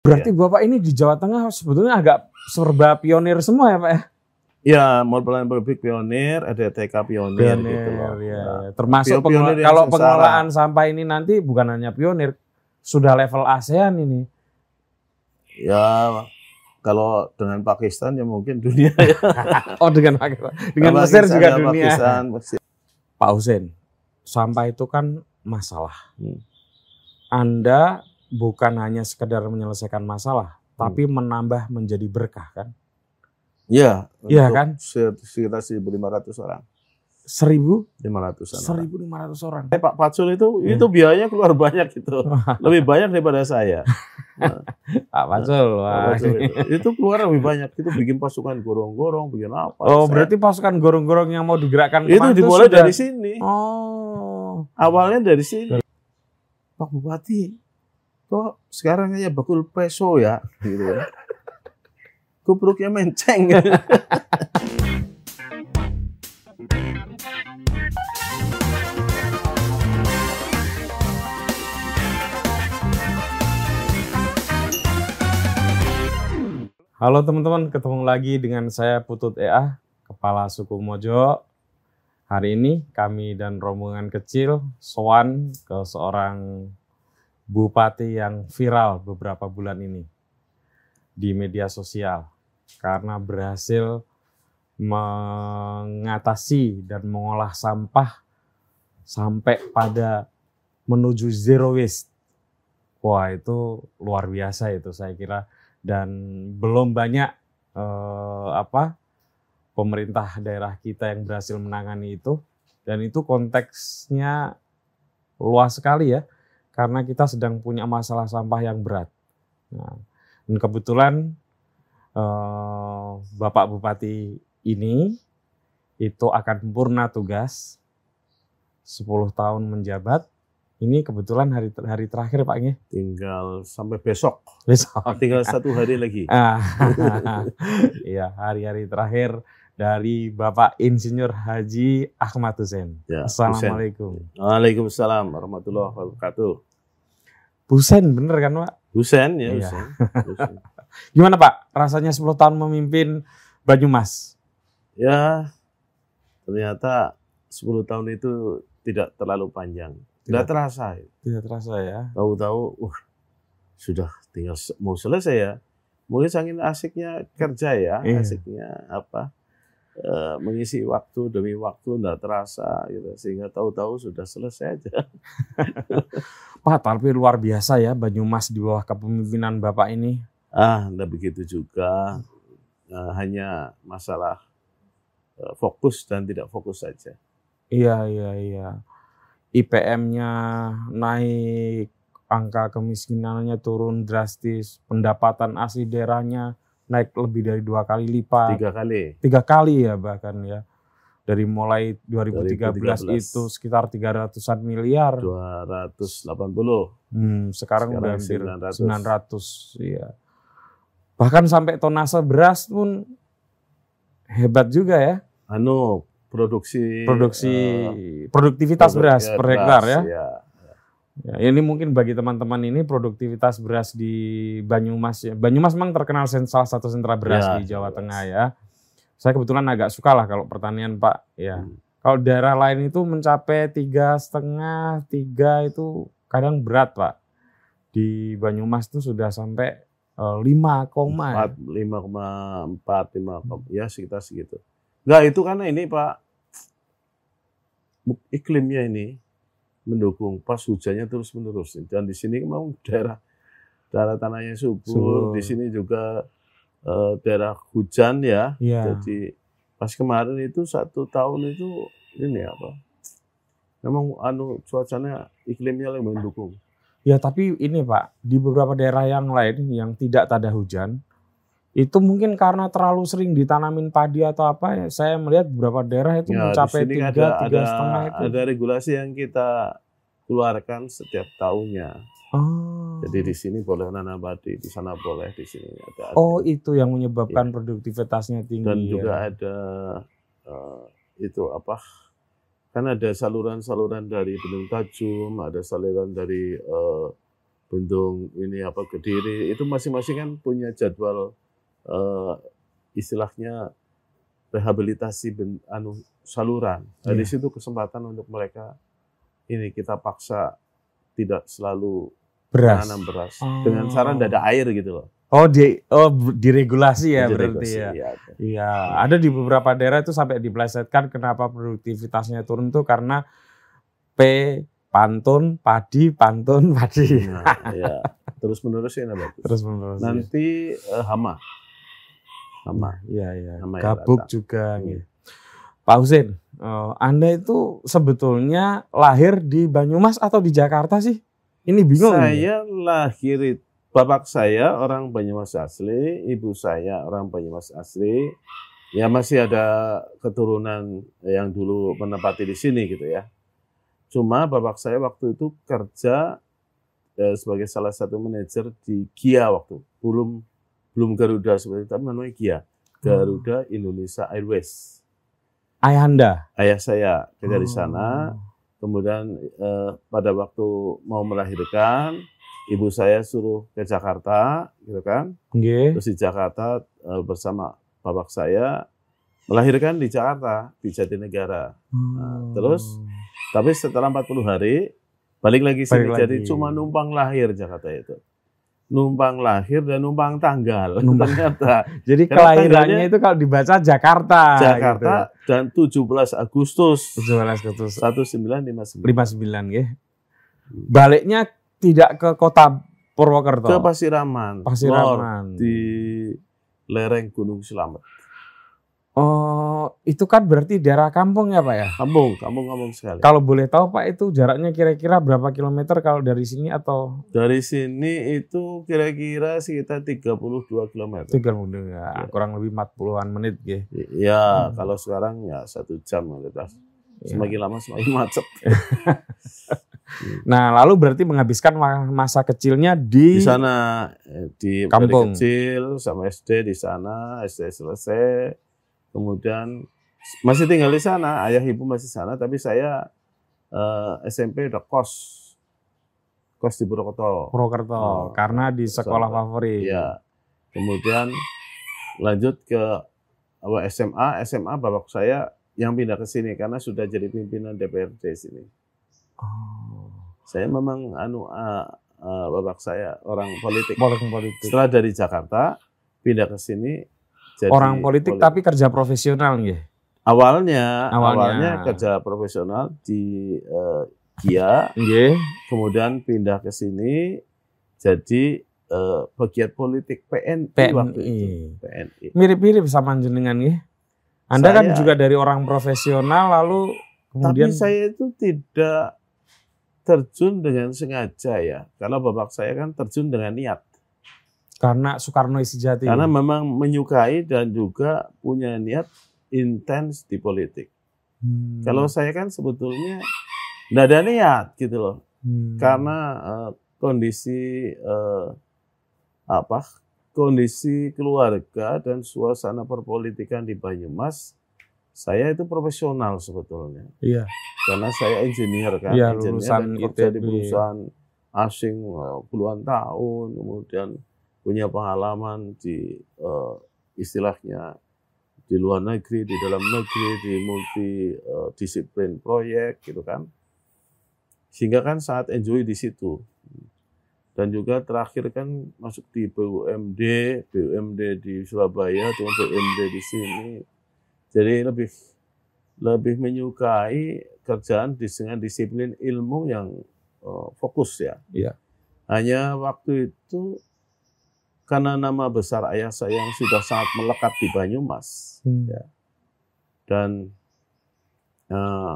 Berarti Bapak ini di Jawa Tengah sebetulnya agak serba pionir semua ya Pak ya? Ya, mau pelayanan publik pionir, ada TK pionir, gitu loh. ya. Nah, Termasuk Pionir kalau pengelolaan sampah ini nanti bukan hanya pionir, sudah level ASEAN ini. Ya, kalau dengan Pakistan ya mungkin dunia ya. Oh dengan Pakistan. dengan Kalau Mesir Pakistan juga ya dunia. Pakistan, pasti. Pak Husein, sampah itu kan masalah. Hmm. Anda bukan hanya sekedar menyelesaikan masalah, tapi menambah menjadi berkah kan? Ya, Iya untuk kan? se- Sekitar 1.500 orang. Seribu, 500 orang. seribu lima ratus orang. Eh, Pak Pacul itu Iya. itu biayanya keluar banyak gitu. Lebih banyak daripada saya. Pak Pacul, Pak wah. Pacul itu. itu keluar lebih banyak. Itu bikin pasukan gorong-gorong, bikin apa. Oh, Saya- berarti pasukan gorong-gorong yang mau digerakkan itu dimulai sudah- dari sini. Oh, Awalnya dari sini. Pak Bupati, kok sekarang kayak bakul peso ya? Gitu ya. Kubruknya menceng. Halo teman-teman, ketemu lagi dengan saya Putut EA, Kepala Suku Mojo. Hari ini kami dan rombongan kecil sowan ke seorang bupati yang viral beberapa bulan ini di media sosial karena berhasil mengatasi dan mengolah sampah sampai pada menuju zero waste. Wah, itu luar biasa itu saya kira. Dan belum banyak eh, apa pemerintah daerah kita yang berhasil menangani itu. Dan itu konteksnya luas sekali ya karena kita sedang punya masalah sampah yang berat. Nah, dan kebetulan eh, Bapak Bupati ini itu akan purna tugas 10 tahun menjabat. Ini kebetulan hari hari terakhir Pak Nge. Tinggal sampai besok. Besok. Tinggal satu hari lagi. Ah, Iya, hari-hari terakhir dari Bapak Insinyur Haji Ahmad Hussein. Ya, Assalamualaikum. Waalaikumsalam warahmatullahi wabarakatuh. Hussein bener kan Pak? Husen ya, Iya. Husen. Husen. Gimana Pak rasanya 10 tahun memimpin Banyumas? Ya, ternyata 10 tahun itu tidak terlalu panjang. Tidak Tidak. terasa. Tidak terasa ya. Tahu-tahu, uh, sudah tinggal mau selesai ya. Mungkin saking asiknya kerja ya, Iya. asiknya apa, eh, mengisi waktu demi waktu tidak terasa gitu. Sehingga tahu-tahu sudah selesai aja. Pak, tapi luar biasa ya Banyumas di bawah kepemimpinan Bapak ini. Ah, tidak begitu juga. Eh, hanya masalah eh, fokus dan tidak fokus saja. Iya, iya, iya. IPM-nya naik, angka kemiskinannya turun drastis, pendapatan asli daerahnya naik lebih dari dua kali lipat. Tiga kali. tiga kali ya bahkan ya dari mulai 2013, 2013. itu sekitar 300-an miliar 280. hmm, sekarang, udah hampir Sekarang 900 ya bahkan sampai tonase beras pun hebat juga ya Anu, produksi produksi eh, produktivitas produk- beras ya, per hektar ya. ya. Ya ini mungkin bagi teman-teman ini produktivitas beras di Banyumas ya Banyumas memang terkenal salah satu sentra beras Ya, di Jawa beras. Tengah ya saya kebetulan agak suka lah kalau pertanian Pak ya Hmm. Kalau daerah lain itu mencapai tiga setengah, tiga itu kadang berat pak. Di Banyumas itu sudah sampai eh, lima koma. ya. Empat, lima koma empat, lima koma, ya sekitar segitu. Enggak itu karena ini Pak iklimnya ini mendukung pas hujannya terus menerus dan di sini memang daerah daerah tanahnya subur, Subur. di sini juga eh, daerah hujan ya. Iya. Jadi pas kemarin itu satu tahun itu ini apa? Memang anu cuacanya iklimnya lebih mendukung. Ya tapi ini pak di beberapa daerah yang lain yang tidak tada hujan itu mungkin karena terlalu sering ditanamin padi atau apa. ya, Saya melihat beberapa daerah itu Ya, mencapai tiga, tiga setengah itu. ada regulasi yang kita keluarkan setiap tahunnya. Oh. Jadi di sini boleh nanam padi, di sana boleh, di sini ada. Oh itu yang menyebabkan produktivitasnya tinggi. dan ya. juga ada eh, itu apa? Kan ada saluran-saluran dari Gunung Tajum, ada saluran dari eh, Bendung ini apa Kediri itu masing-masing kan punya jadwal eh, istilahnya rehabilitasi ben, anu saluran. Nah, di Iya. situ kesempatan untuk mereka ini kita paksa tidak selalu Beras. menanam beras Oh. dengan cara tidak ada air gitu loh. Oh, di oh diregulasi ya Jadi berarti regulasi, ya. iya, ada. Iya, ada di beberapa daerah itu sampai diplesetkan kenapa produktivitasnya turun tuh karena P pantun, padi, pantun, padi. Nah, ya. Terus menerus ini bagus. Terus menerus. Nanti eh, hama. Hama. Iya, iya. Gabuk datang. juga. Hmm. Pak Husin, eh, Anda itu sebetulnya lahir di Banyumas atau di Jakarta sih? Ini bingung. ini. Saya lahir it- bapak saya orang Banyumas asli, ibu saya orang Banyumas asli. Ya masih ada keturunan yang dulu menempati di sini gitu ya. Cuma bapak saya waktu itu kerja eh, sebagai salah satu manajer di Kia waktu belum belum Garuda seperti itu, tapi namanya Kia. Garuda Indonesia Airways. Ayahanda. Ayah saya kerja di Oh. sana. Kemudian eh, pada waktu mau melahirkan, ibu saya suruh ke Jakarta, gitu kan? Nggih. Terus di Jakarta eh, bersama bapak saya melahirkan di Jakarta di Jatinegara. Hmm. terus? Tapi setelah 40 hari balik lagi sini. Balik Jadi cuma numpang lahir Jakarta itu. Numpang lahir dan numpang tanggal. Numpang- Ternyata Jadi Karena kelahirannya itu kalau dibaca Jakarta. Jakarta dan 17 Agustus Gitu. 17 Agustus 1959. 59 nggih. Baliknya tidak ke kota Purwokerto. Ke Pasiraman. Pasiraman. di lereng Gunung Selamet. Oh, itu kan berarti daerah kampung ya Pak ya? Kampung, kampung-kampung sekali. Kalau boleh tahu Pak itu jaraknya kira-kira berapa kilometer kalau dari sini atau Dari sini itu kira-kira sekitar 32 km. tiga ya, Ya. kurang lebih 40-an menit ya. Ya, Hmm. kalau sekarang ya satu jam. Ya. Semakin lama semakin macet. Nah, lalu berarti menghabiskan ma- masa kecilnya di, Di sana eh, di Kampung. kecil sama SD di sana, SD selesai. Kemudian masih tinggal di sana, ayah ibu masih sana, tapi saya eh, SMP udah kos. Kos di Purwokerto. Purwokerto Oh, karena di sekolah sama. favorit. Iya. Kemudian lanjut ke SMA, SMA bapak saya yang pindah ke sini karena sudah jadi pimpinan DPRD sini. Oh, Saya memang anu ah, bapak saya orang politik. politik politik. Setelah dari Jakarta pindah ke sini jadi Orang politik poli- tapi kerja profesional nggih. awalnya, Awalnya. awalnya kerja profesional di eh, Kia, Nggih. kemudian pindah ke sini jadi eh, pegiat politik PNI, PNI. waktu itu. PNI. Mirip-mirip sama jenengan nggih. Anda kan Saya- juga dari orang profesional lalu kemudian Tapi saya itu tidak terjun dengan sengaja ya. Karena bapak saya kan terjun dengan niat. Karena Soekarno Sejati. Karena memang menyukai dan juga punya niat intens di politik. Hmm. Kalau saya kan sebetulnya tidak ada niat gitu loh. Hmm. Karena eh, kondisi eh, apa? Kondisi keluarga dan suasana perpolitikan di Banyumas, saya itu profesional sebetulnya. iya. karena saya engineer kan, Iya, engineer lulusan dan kerja di perusahaan asing eh, puluhan tahun, kemudian punya pengalaman di eh, istilahnya di luar negeri, di dalam negeri, di multi eh, disiplin proyek gitu kan, sehingga kan sangat enjoy di situ. Dan juga terakhir kan masuk di BUMD, BUMD di Surabaya, dengan BUMD di sini. Jadi lebih lebih menyukai kerjaan di dengan disiplin ilmu yang eh, fokus ya. Iya. Hanya waktu itu karena nama besar ayah saya yang sudah sangat melekat di Banyumas Hmm. dan eh,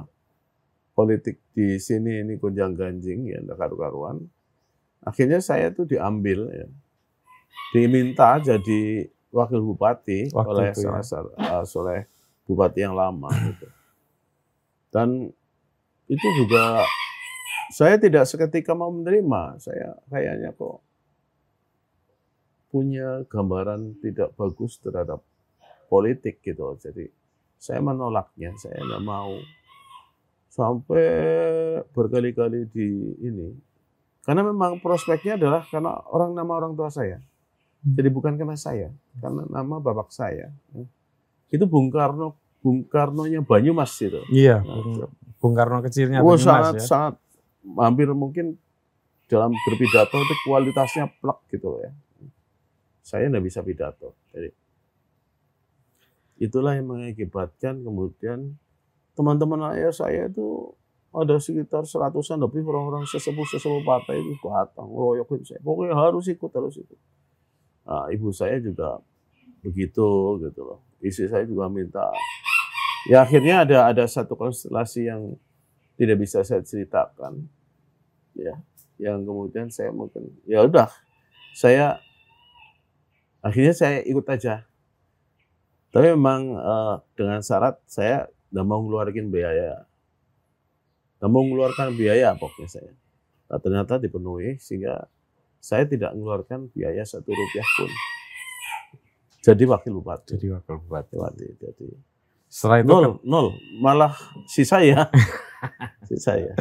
politik di sini ini gonjang ganjing ya nggak karu-karuan. Akhirnya saya tuh diambil ya, diminta jadi wakil bupati Waktu oleh ya. salah satu eh, oleh bupati yang lama gitu. Dan itu juga saya tidak seketika mau menerima. Saya kayaknya kok punya gambaran tidak bagus terhadap politik gitu. Jadi saya menolaknya, saya nggak mau. Sampai berkali-kali di ini Karena memang prospeknya adalah karena orang nama orang tua saya. Hmm. Jadi bukan karena saya, karena nama bapak saya. Itu Bung Karno, Bung Karnonya Banyumas itu. Iya, Nah, Bung, Karno kecilnya Oh, Banyumas sangat ya. sangat hampir mungkin dalam berpidato itu kualitasnya plek gitu ya. Saya nggak bisa pidato. Jadi itulah yang mengakibatkan kemudian teman-teman ayah saya itu ada sekitar seratusan lebih orang-orang sesepuh-sesepuh partai itu datang ngeroyokin saya. Pokoknya harus ikut, harus ikut. Nah, ibu saya juga begitu gitu loh. Istri saya juga minta. Ya akhirnya ada ada satu konstelasi yang tidak bisa saya ceritakan. Ya, yang kemudian saya mungkin ya udah saya akhirnya saya ikut aja. Tapi memang eh, dengan syarat saya nggak mau ngeluarin biaya. Nggak mau mengeluarkan biaya pokoknya saya. Nah, ternyata dipenuhi sehingga saya tidak mengeluarkan biaya satu rupiah pun. Jadi wakil bupati. Jadi wakil bupati. Bupati. Jadi Setelah itu nol, nol. Malah si saya. si saya.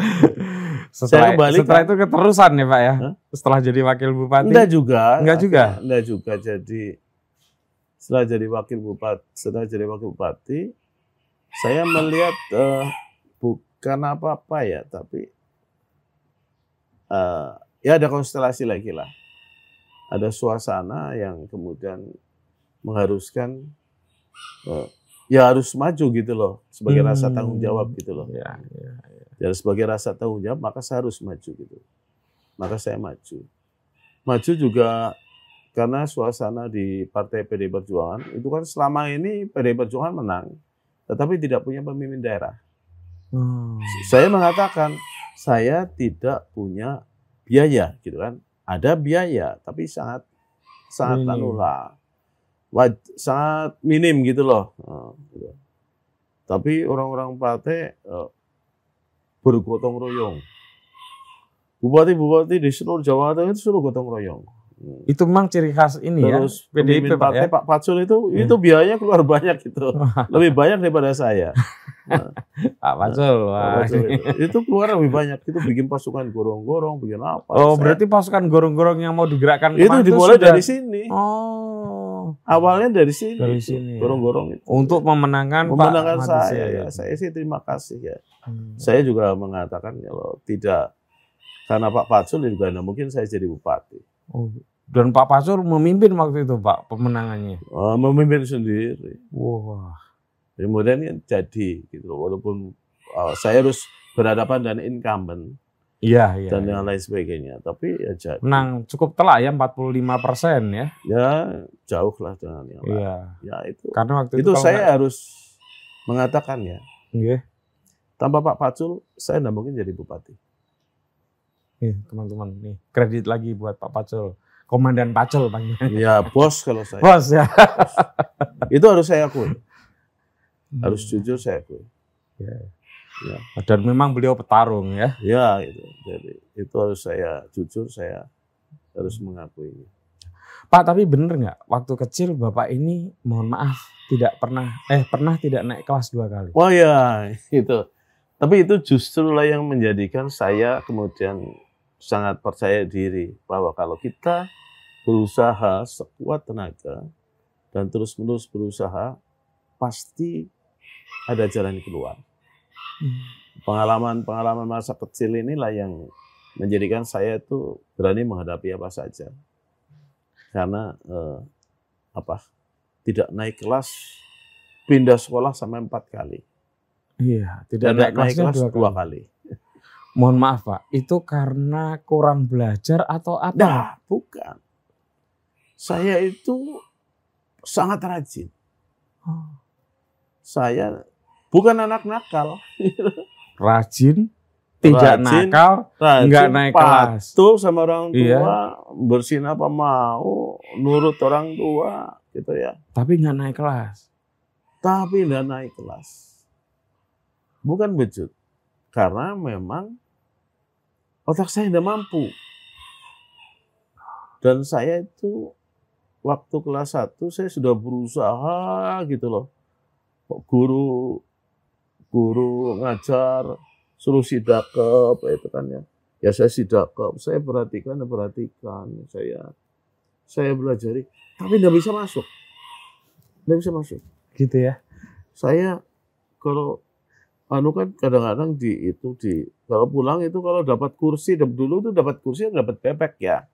setelah, kembali setelah kan- itu keterusan ya Pak ya. Hah? Setelah jadi wakil bupati. Enggak juga. Enggak juga? Enggak juga. Jadi setelah jadi wakil bupati, setelah jadi wakil bupati, saya melihat eh, bukan apa-apa ya, tapi eh, ya ada konstelasi lagi lah. Ada suasana yang kemudian mengharuskan eh, ya harus maju gitu loh sebagai rasa Hmm. tanggung jawab gitu loh. Ya, ya. Ya sebagai rasa tanggung jawab maka saya harus maju gitu. Maka saya maju. Maju juga karena suasana di Partai PD Perjuangan itu kan selama ini PD Perjuangan menang, tetapi tidak punya pemimpin daerah. Hmm. Saya mengatakan saya tidak punya biaya gitu kan. Ada biaya tapi sangat sangat anu lah. Waj- sangat minim gitu loh. Nah, gitu. Tapi orang-orang partai eh, bergotong royong. Bupati-bupati di seluruh Jawa Tengah itu suruh gotong royong. Hmm. Itu memang ciri khas ini Terus ya. PDIP pemimpin Pak ya. Pak Pacul itu Hmm. itu biayanya keluar banyak gitu. Lebih banyak daripada saya. Pak Pacul. Pak wah. Pacul itu. itu keluar lebih banyak. Itu bikin pasukan gorong-gorong, bikin apa. Oh, Saya- berarti pasukan gorong-gorong yang mau digerakkan itu dimulai sudah- dari sini. Oh, Awalnya dari sini. dari sini. Gorong-gorong itu. Untuk memenangkan Pak memenangkan Ahmad saya. Ya, saya sih terima kasih ya. Hmm. Saya juga mengatakan kalau tidak karena Pak Pacul juga tidak mungkin saya jadi bupati. Oh, Dan Pak Pacul memimpin waktu itu Pak pemenangannya. Oh, memimpin sendiri. Wah. Kemudian ya jadi gitu. Walaupun uh, saya harus berhadapan dengan incumbent Iya, iya. dan iya. yang lain sebagainya. Tapi ya jadi. Menang cukup telak ya 45 persen ya. Ya jauh lah dengan yang lain. Iya. Ya itu. Karena waktu itu, Itu saya nggak- harus mengatakan ya. Iya. Tanpa Pak Pacul, saya tidak mungkin jadi bupati. Nih, teman-teman nih kredit lagi buat Pak Pacul. Komandan Pacul panggilannya. Ya bos kalau saya. Bos ya. Itu harus saya akui. Harus jujur saya akui. Dan memang beliau petarung ya. Ya itu. Jadi itu harus saya jujur saya harus mengakui. Pak tapi bener nggak waktu kecil Bapak ini mohon maaf tidak pernah eh pernah tidak naik kelas dua kali. Oh ya itu. Tapi itu justru lah yang menjadikan saya kemudian sangat percaya diri bahwa kalau kita berusaha sekuat tenaga dan terus-menerus berusaha pasti ada jalan keluar. Pengalaman-pengalaman masa kecil inilah yang menjadikan saya itu berani menghadapi apa saja. Karena eh, apa? Tidak naik kelas, pindah sekolah sampai empat kali. Iya, tidak Dan naik naik kelas dua dua kali. kali. Mohon maaf Pak, itu karena kurang belajar atau apa? Nah, bukan. Saya itu sangat rajin. Oh, Saya bukan anak nakal. Rajin, tidak Rajin, nakal, Rajin, Nggak naik kelas. patuh sama orang tua, Iya. bersin apa mau, nurut orang tua, gitu ya. tapi nggak naik kelas. Tapi tidak naik kelas. Bukan bejut. Karena memang otak saya tidak mampu. Dan saya itu waktu kelas 1 saya sudah berusaha gitu loh. Kok guru guru ngajar suruh sidakep itu kan ya. ya saya sidak saya perhatikan perhatikan saya saya belajar tapi tidak bisa masuk. Tidak bisa masuk. Gitu ya. Saya kalau anu kan kadang-kadang di itu di kalau pulang itu kalau dapat kursi dulu tuh dapat kursi dapat bebek ya.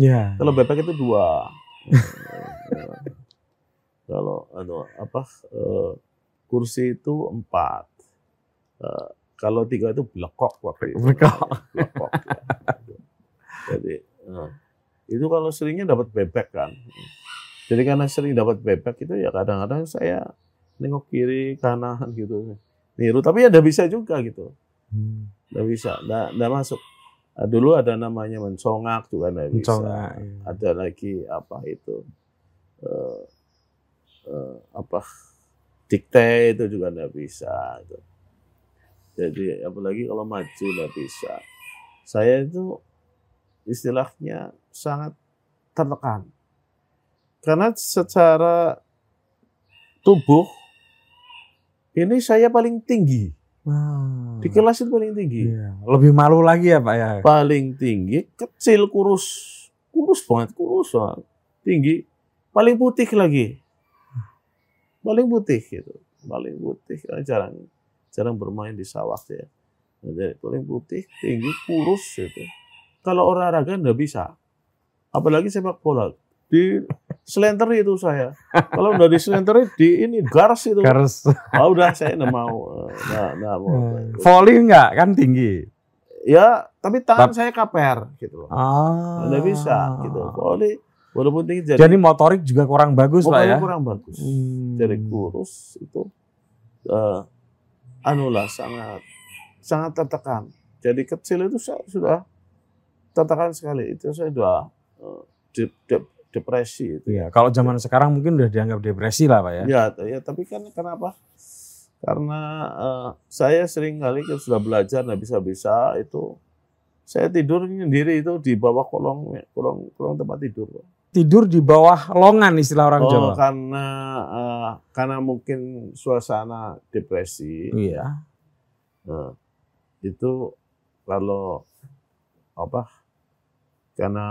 Ya. Kalau bebek itu dua. Kalau anu apa uh, kursi itu empat uh, kalau tiga itu blekok waktu itu. Blekok. blekok ya. Jadi nah, itu kalau seringnya dapat bebek kan. Jadi karena sering dapat bebek itu ya kadang-kadang saya nengok kiri kanan gitu. Niru tapi ya udah bisa juga gitu. Hmm. Udah bisa, udah, masuk. Nah, dulu ada namanya mencongak juga nggak bisa. Mencongak, iya. Ada lagi apa itu uh, uh, apa dikte itu juga nggak bisa. Gitu. Jadi apalagi kalau maju nggak bisa. Saya itu istilahnya sangat tertekan. Karena secara tubuh ini saya paling tinggi. Hmm. Di kelas itu paling tinggi. Iya. Lebih malu lagi ya Pak ya? Paling tinggi, kecil, kurus. Kurus banget, kurus banget. Tinggi. Paling putih lagi. Paling putih gitu. Paling putih. Jarang jarang bermain di sawah ya. Jadi paling putih, tinggi, kurus gitu. Kalau olahraga nggak bisa. Apalagi sepak bola. Di selenter itu saya. Kalau udah di selenter di ini garis itu. Garis. Oh, udah saya nggak mau. Nggak, nggak mau. Hmm. Volley nggak kan tinggi. Ya, tapi tangan Tap. saya kaper gitu loh. Ah. Nggak bisa gitu. Volley walaupun tinggi jadi, jadi motorik juga kurang bagus pak ya. kurang bagus. Hmm. Jadi kurus itu uh, anulah sangat sangat tertekan. Jadi kecil itu saya sudah tertekan sekali. Itu saya sudah uh, de, de, depresi itu. Ya, kalau zaman sekarang mungkin udah dianggap depresi lah pak ya. Ya, ya tapi kan kenapa? Karena uh, saya sering kali sudah belajar nggak bisa-bisa itu saya tidur sendiri itu di bawah kolong kolong kolong tempat tidur. Pak tidur di bawah longan istilah orang oh, Jawa. karena uh, karena mungkin suasana depresi. Iya. Nah, itu kalau apa? Karena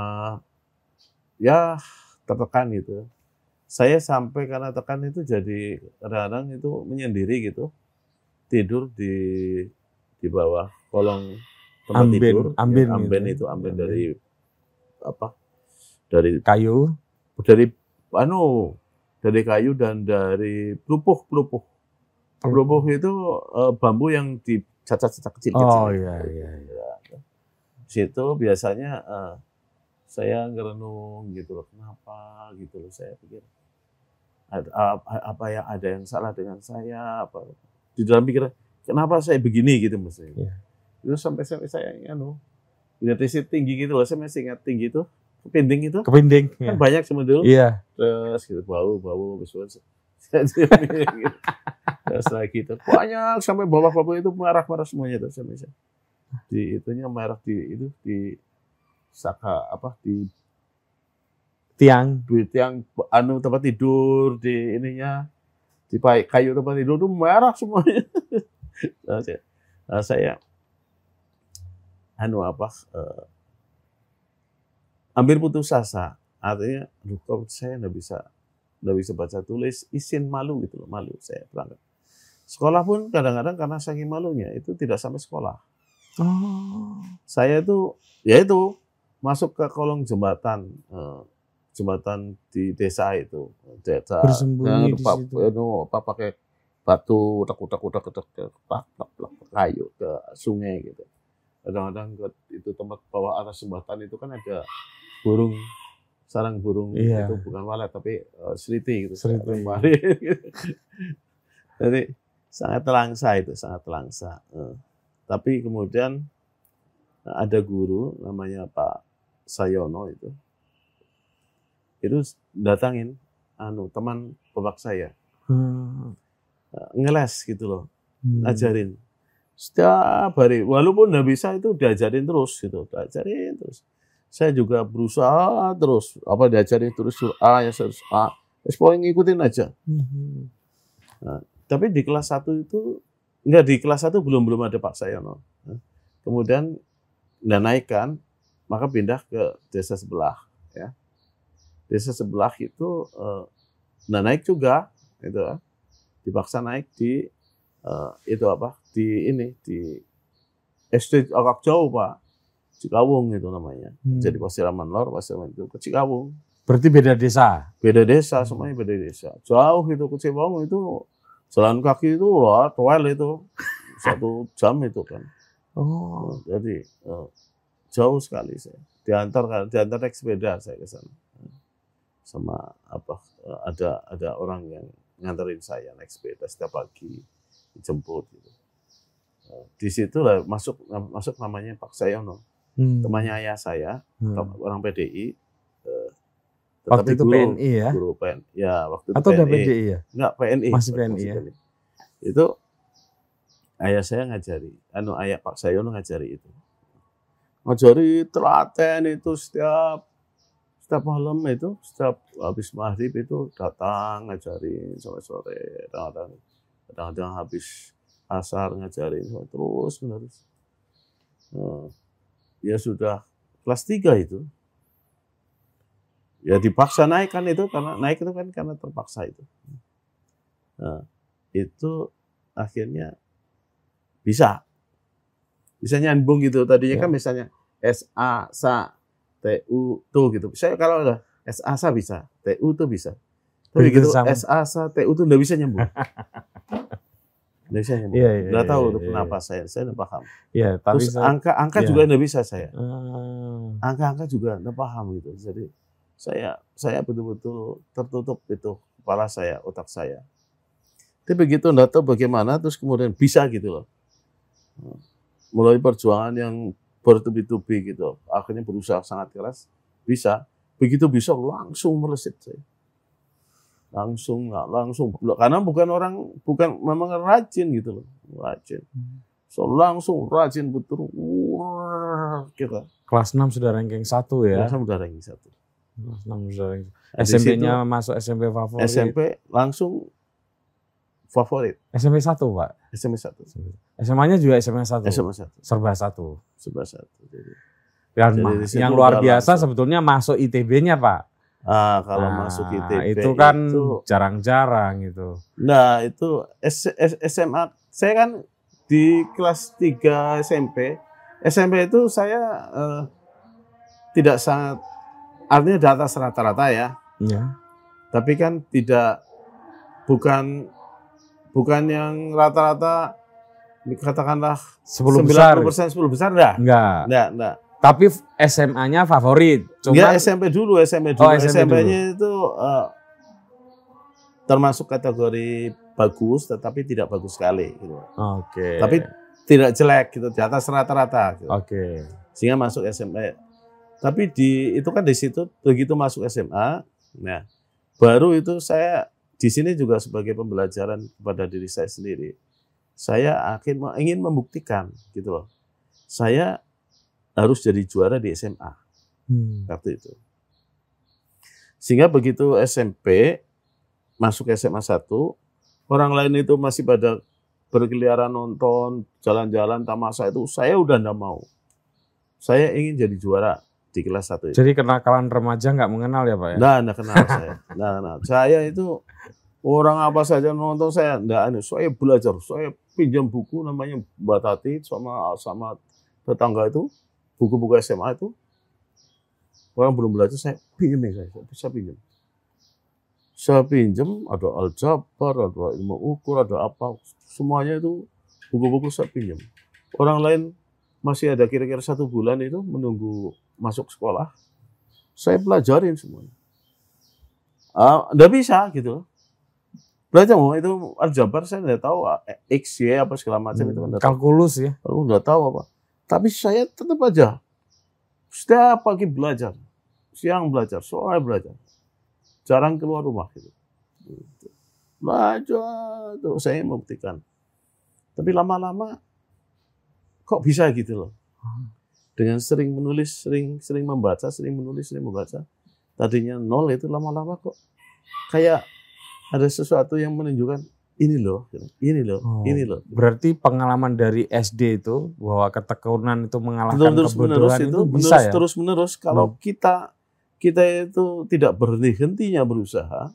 ya tertekan gitu. Saya sampai karena tekan itu jadi kadang-kadang itu menyendiri gitu. Tidur di di bawah kolong tempat amben, tidur. Amben, ya, amben gitu. itu amben dari apa? Dari kayu, dari anu dari kayu dan dari pelupuh pelupuh. Pelupuh itu uh, bambu yang dicacat-cacat kecil-kecil. Oh iya iya. iya. Situ biasanya uh, saya ngerenung gitu loh, kenapa gitu loh saya pikir ada, apa yang ada yang salah dengan saya apa di dalam pikiran kenapa saya begini gitu maksudnya. Yeah. Itu sampai sampai saya anu identitas tinggi gitu loh, saya masih ingat tinggi itu Kepinding itu? Kepinding. Kan ya. banyak sama dulu. Iya. Terus gitu bau bau besar. Terus lagi itu banyak sampai bawah-bawah itu marah-marah semuanya tuh sama saya. Di itunya marah di itu di saka apa di tiang di tiang anu tempat tidur di ininya di kayu tempat tidur itu merah semuanya. nah, saya, nah, saya anu apa uh, hampir putus asa. Artinya, aduh kok saya nggak bisa nggak bisa baca tulis, izin malu gitu loh, malu saya berangkat. Sekolah pun kadang-kadang karena saking malunya itu tidak sampai sekolah. Oh. Saya itu, ya itu masuk ke kolong jembatan, eh, jembatan di desa itu, desa. Bersembunyi di situ. No, apa pakai batu, utak-utak, utak-utak, kayu ke sungai gitu. Kadang-kadang itu tempat bawah atas jembatan itu kan ada burung sarang burung iya. itu bukan walet tapi uh, seliti gitu. Seliti. Jadi sangat telangsa itu, sangat telangsa. Uh, tapi kemudian ada guru namanya Pak Sayono itu. Itu datangin anu teman bapak saya. Hmm. Ngeles gitu loh. Hmm. Ajarin. Setiap hari walaupun nggak bisa itu diajarin terus gitu, diajarin terus saya juga berusaha terus apa diajari terus A ya terus A ya pokoknya ngikutin aja mm-hmm. nah, tapi di kelas 1 itu enggak di kelas 1 belum belum ada Pak Sayono nah, kemudian nggak naikkan, maka pindah ke desa sebelah. Ya. Desa sebelah itu eh, nggak naik juga, itu ya. dipaksa naik di eh, itu apa? Di ini di SD agak jauh pak, Cikawung itu namanya. Hmm. Jadi Pasiraman Lor, Pasiraman itu ke Cikawung. Berarti beda desa. Beda desa, semuanya beda desa. Jauh itu ke Cikawung itu jalan kaki itu lah, toel itu satu jam itu kan. Oh. Jadi eh, jauh sekali saya. Diantar diantar naik sepeda saya ke sana. Sama apa eh, ada ada orang yang nganterin saya naik sepeda setiap pagi dijemput gitu. Eh, Di situ lah masuk masuk namanya Pak Sayono, Hmm. temannya ayah saya, Hmm. orang PDI. eh, Waktu itu guru, PNI ya? Guru PNI. Ya, waktu itu Atau PNI. PDI ya? Enggak, PNI. Masih PNI ya? Itu ayah saya ngajari, anu ayah Pak Sayono ngajari itu. Ngajari telaten itu setiap setiap malam itu, setiap habis maghrib itu datang ngajarin sampai sore, kadang-kadang kadang-kadang habis asar ngajarin terus menerus. Nah, ya sudah kelas 3 itu. Ya dipaksa naik kan itu karena naik itu kan karena terpaksa itu. Nah, itu akhirnya bisa bisa nyambung gitu tadinya Ya. kan misalnya S A sa T U tuh gitu saya kalau udah S A sa bisa T U tuh bisa tapi Begitu gitu sama. S A sa T U tuh nggak bisa nyambung nggak bisa nyambung Iya, iya, nggak tahu iya, tuh iya. kenapa saya saya nggak paham. Iya, tapi terus saya, angka angka iya. juga nggak bisa saya. Ah. angka-angka juga nggak paham gitu. Jadi saya saya betul-betul tertutup itu kepala saya otak saya. Tapi begitu nggak tahu bagaimana terus kemudian bisa gitu loh. Mulai perjuangan yang bertubi-tubi gitu. Akhirnya berusaha sangat keras bisa. Begitu bisa langsung meleset saya langsung nggak langsung karena bukan orang bukan memang rajin gitu loh rajin so langsung rajin betul Wah, kita kelas 6 sudah ranking 1 ya. langsung udah ranking satu Kelas 6 sudah ranking. Nah, SMP-nya masuk SMP favorit. SMP langsung favorit SMP 1, Pak. SMP satu SMA-nya juga SMA 1. SMA satu Serba 1. sebelah satu jadi situ yang luar biasa langsung. sebetulnya masuk ITB-nya, Pak. Ah kalau Nah, masuk ITB itu kan jarang-jarang itu. nah itu S- S- SMA saya kan di kelas 3 SMP SMP itu saya eh, tidak sangat artinya di atas rata-rata ya Iya. tapi kan tidak bukan bukan yang rata-rata katakanlah 10 besar. 90% 10 besar enggak Enggak. enggak enggak Tapi SMA-nya favorit. Cuma Enggak, SMP dulu SMP dulu Oh, SMP SMP-nya itu eh, termasuk kategori bagus tetapi tidak bagus sekali gitu. Oke. Tapi tidak jelek gitu di atas rata-rata gitu. Oke. Sehingga masuk SMP. Tapi di itu kan di situ begitu masuk SMA, nah baru itu saya di sini juga sebagai pembelajaran kepada diri saya sendiri. Saya akhir ingin membuktikan gitu loh. Saya harus jadi juara di SMA Hmm. waktu itu. Sehingga begitu SMP masuk SMA 1, orang lain itu masih pada berkeliaran nonton, jalan-jalan tamasa itu saya udah enggak mau. Saya ingin jadi juara di kelas 1 itu. Jadi kenakalan remaja nggak mengenal ya, Pak ya? Nah, enggak kenal saya. Nah, nah, saya itu orang apa saja nonton saya enggak anu, saya belajar, saya pinjam buku namanya Mbak Tati sama sama tetangga itu, buku-buku SMA itu. Orang belum belajar saya pinjam nih saya, saya bisa pinjam. Saya pinjam ada aljabar, ada ilmu ukur, ada apa, semuanya itu buku-buku saya pinjam. Orang lain masih ada kira-kira satu bulan itu menunggu masuk sekolah, saya pelajarin semuanya. Ah, nggak bisa gitu loh. Belajar mau itu aljabar saya nggak tahu ah, x y apa segala macam itu kan tahu. Kalkulus ya. Aku nggak tahu apa. Tapi saya tetap aja setiap pagi belajar, siang belajar, sore belajar, jarang keluar rumah gitu. Gitu. Belajar terus saya membuktikan. Tapi lama-lama kok bisa gitu loh. Dengan sering menulis, sering sering membaca, sering menulis, sering membaca. Tadinya nol itu lama-lama kok kayak ada sesuatu yang menunjukkan ini loh, ini loh, Oh, ini loh. Berarti pengalaman dari SD itu bahwa ketekunan itu mengalahkan terus menerus itu, itu, bisa menerus ya? terus menerus kalau Hmm. kita kita itu tidak berhenti hentinya berusaha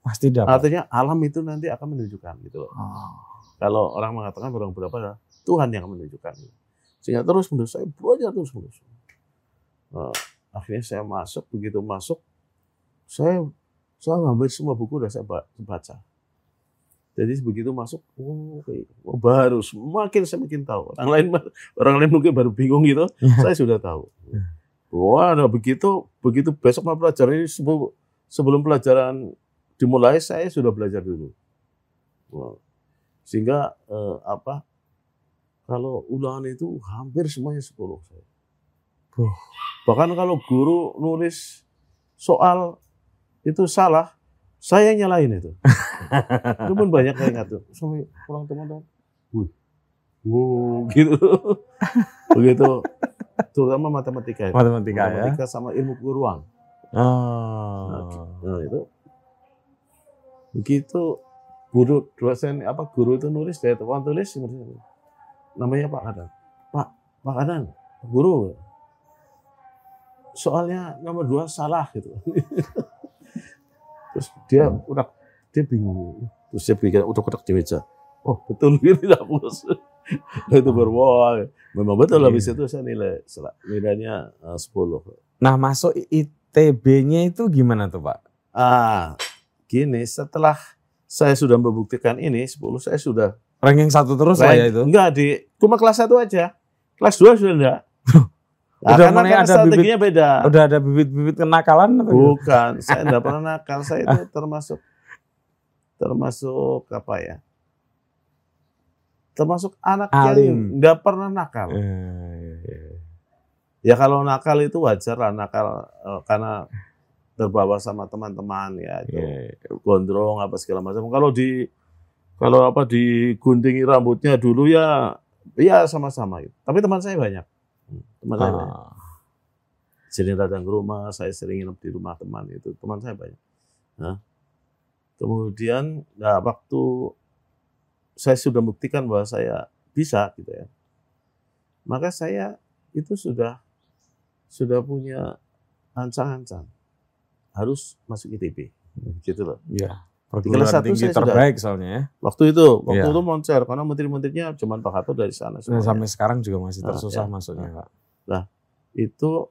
Pasti dapat. artinya alam itu nanti akan menunjukkan gitu loh Oh. kalau orang mengatakan barang berapa Tuhan yang menunjukkan sehingga terus menerus saya belajar terus menerus Nah, akhirnya saya masuk begitu masuk saya saya ngambil semua buku udah saya ba- baca jadi begitu masuk oh, oh, baru semakin saya makin tahu. Orang lain orang lain mungkin baru bingung gitu. Saya sudah tahu. Wah nah begitu begitu besok mau pelajaran ini sebelum, sebelum pelajaran dimulai saya sudah belajar dulu. Wah. sehingga eh, apa kalau ulangan itu hampir semuanya 10 saya. Bahkan kalau guru nulis soal itu salah saya yang nyalain itu. Itu pun banyak yang ingat tuh. Sampai pulang teman-teman wih. Wow gitu. Begitu. Terutama matematika itu. Matematika ya. matematika sama ilmu ruang Oh. nah itu. Begitu guru dosen apa guru itu nulis dia tuan tulis namanya Pak Kadan Pak Pak Kadan guru. Soalnya nomor dua salah gitu terus dia udah dia bingung terus dia pikir udah kotak di meja oh betul gitu hapus Nah, itu baru wah memang betul habis Iya. itu saya nilai nilainya eh, 10 Nah masuk ITB-nya itu gimana tuh Pak? ah gini setelah saya sudah membuktikan ini 10 saya sudah Ranking satu terus lah ya itu. enggak di cuma kelas 1 aja kelas 2 sudah enggak Nah, Udah karena, karena ada strateginya beda Udah ada bibit-bibit kenakalan atau? Bukan, saya tidak pernah nakal. Saya itu termasuk termasuk apa ya? Termasuk anak yang Alim. nggak pernah nakal. Eh, iya, iya. Ya kalau nakal itu wajar lah nakal eh, karena terbawa sama teman-teman ya itu Iya, iya. gondrong apa segala macam. Kalau di kalau apa diguntingi rambutnya dulu ya ya sama-sama. Tapi teman saya banyak. Banyak. Ah, sering datang ke rumah, saya sering nginep di rumah teman itu, teman saya banyak. Nah, kemudian, nah waktu saya sudah buktikan bahwa saya bisa gitu ya, maka saya itu sudah sudah punya ancang-ancang harus masuk ITB, gitu loh. Iya. kelas Perguruan satu tinggi saya sudah- terbaik soalnya ya. Waktu itu, waktu Iya. itu moncer karena menteri-menterinya cuma Pak Harto dari sana. Semuanya. sampai sekarang juga masih Ah, tersusah ya. masuknya Pak. Itu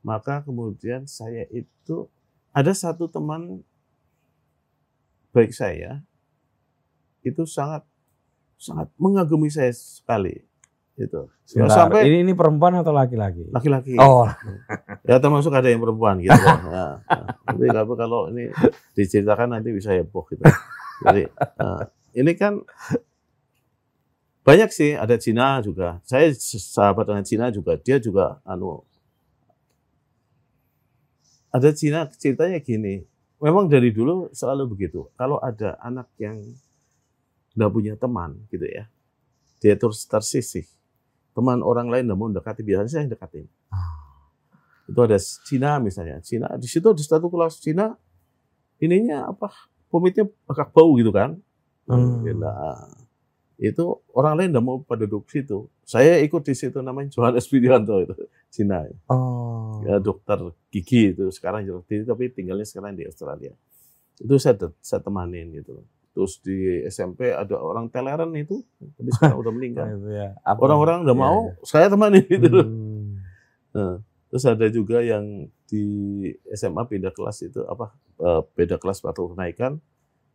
maka kemudian saya itu ada satu teman baik saya itu sangat sangat mengagumi saya sekali itu Ya, Sebentar, sampai- ini ini perempuan atau laki-laki? laki-laki Oh, ya termasuk ada yang perempuan gitu kan. ya, ya. tapi kalau kalau ini diceritakan nanti bisa heboh gitu jadi nah, ini kan banyak sih ada Cina juga. Saya sahabat dengan Cina juga dia juga anu ada Cina ceritanya gini memang dari dulu selalu begitu. Kalau ada anak yang nggak punya teman gitu ya dia terus tersisih. Teman orang lain nggak mau mendekati biasanya saya yang dekatin itu ada Cina misalnya. Cina di situ di satu kelas Cina ininya apa komitnya agak bau gitu kan. Hmm. Nah, itu orang lain nggak mau pada duduk situ saya ikut di situ namanya Johannes Widianto itu Cina oh. ya dokter gigi itu sekarang jadi tapi tinggalnya sekarang di Australia itu saya saya temanin gitu terus di SMP ada orang Teleran itu tapi sekarang udah meninggal ya. Orang-orang udah Iya, mau iya. saya temanin gitu Hmm. Nah, terus ada juga yang di SMA beda kelas itu apa eh, beda kelas waktu kenaikan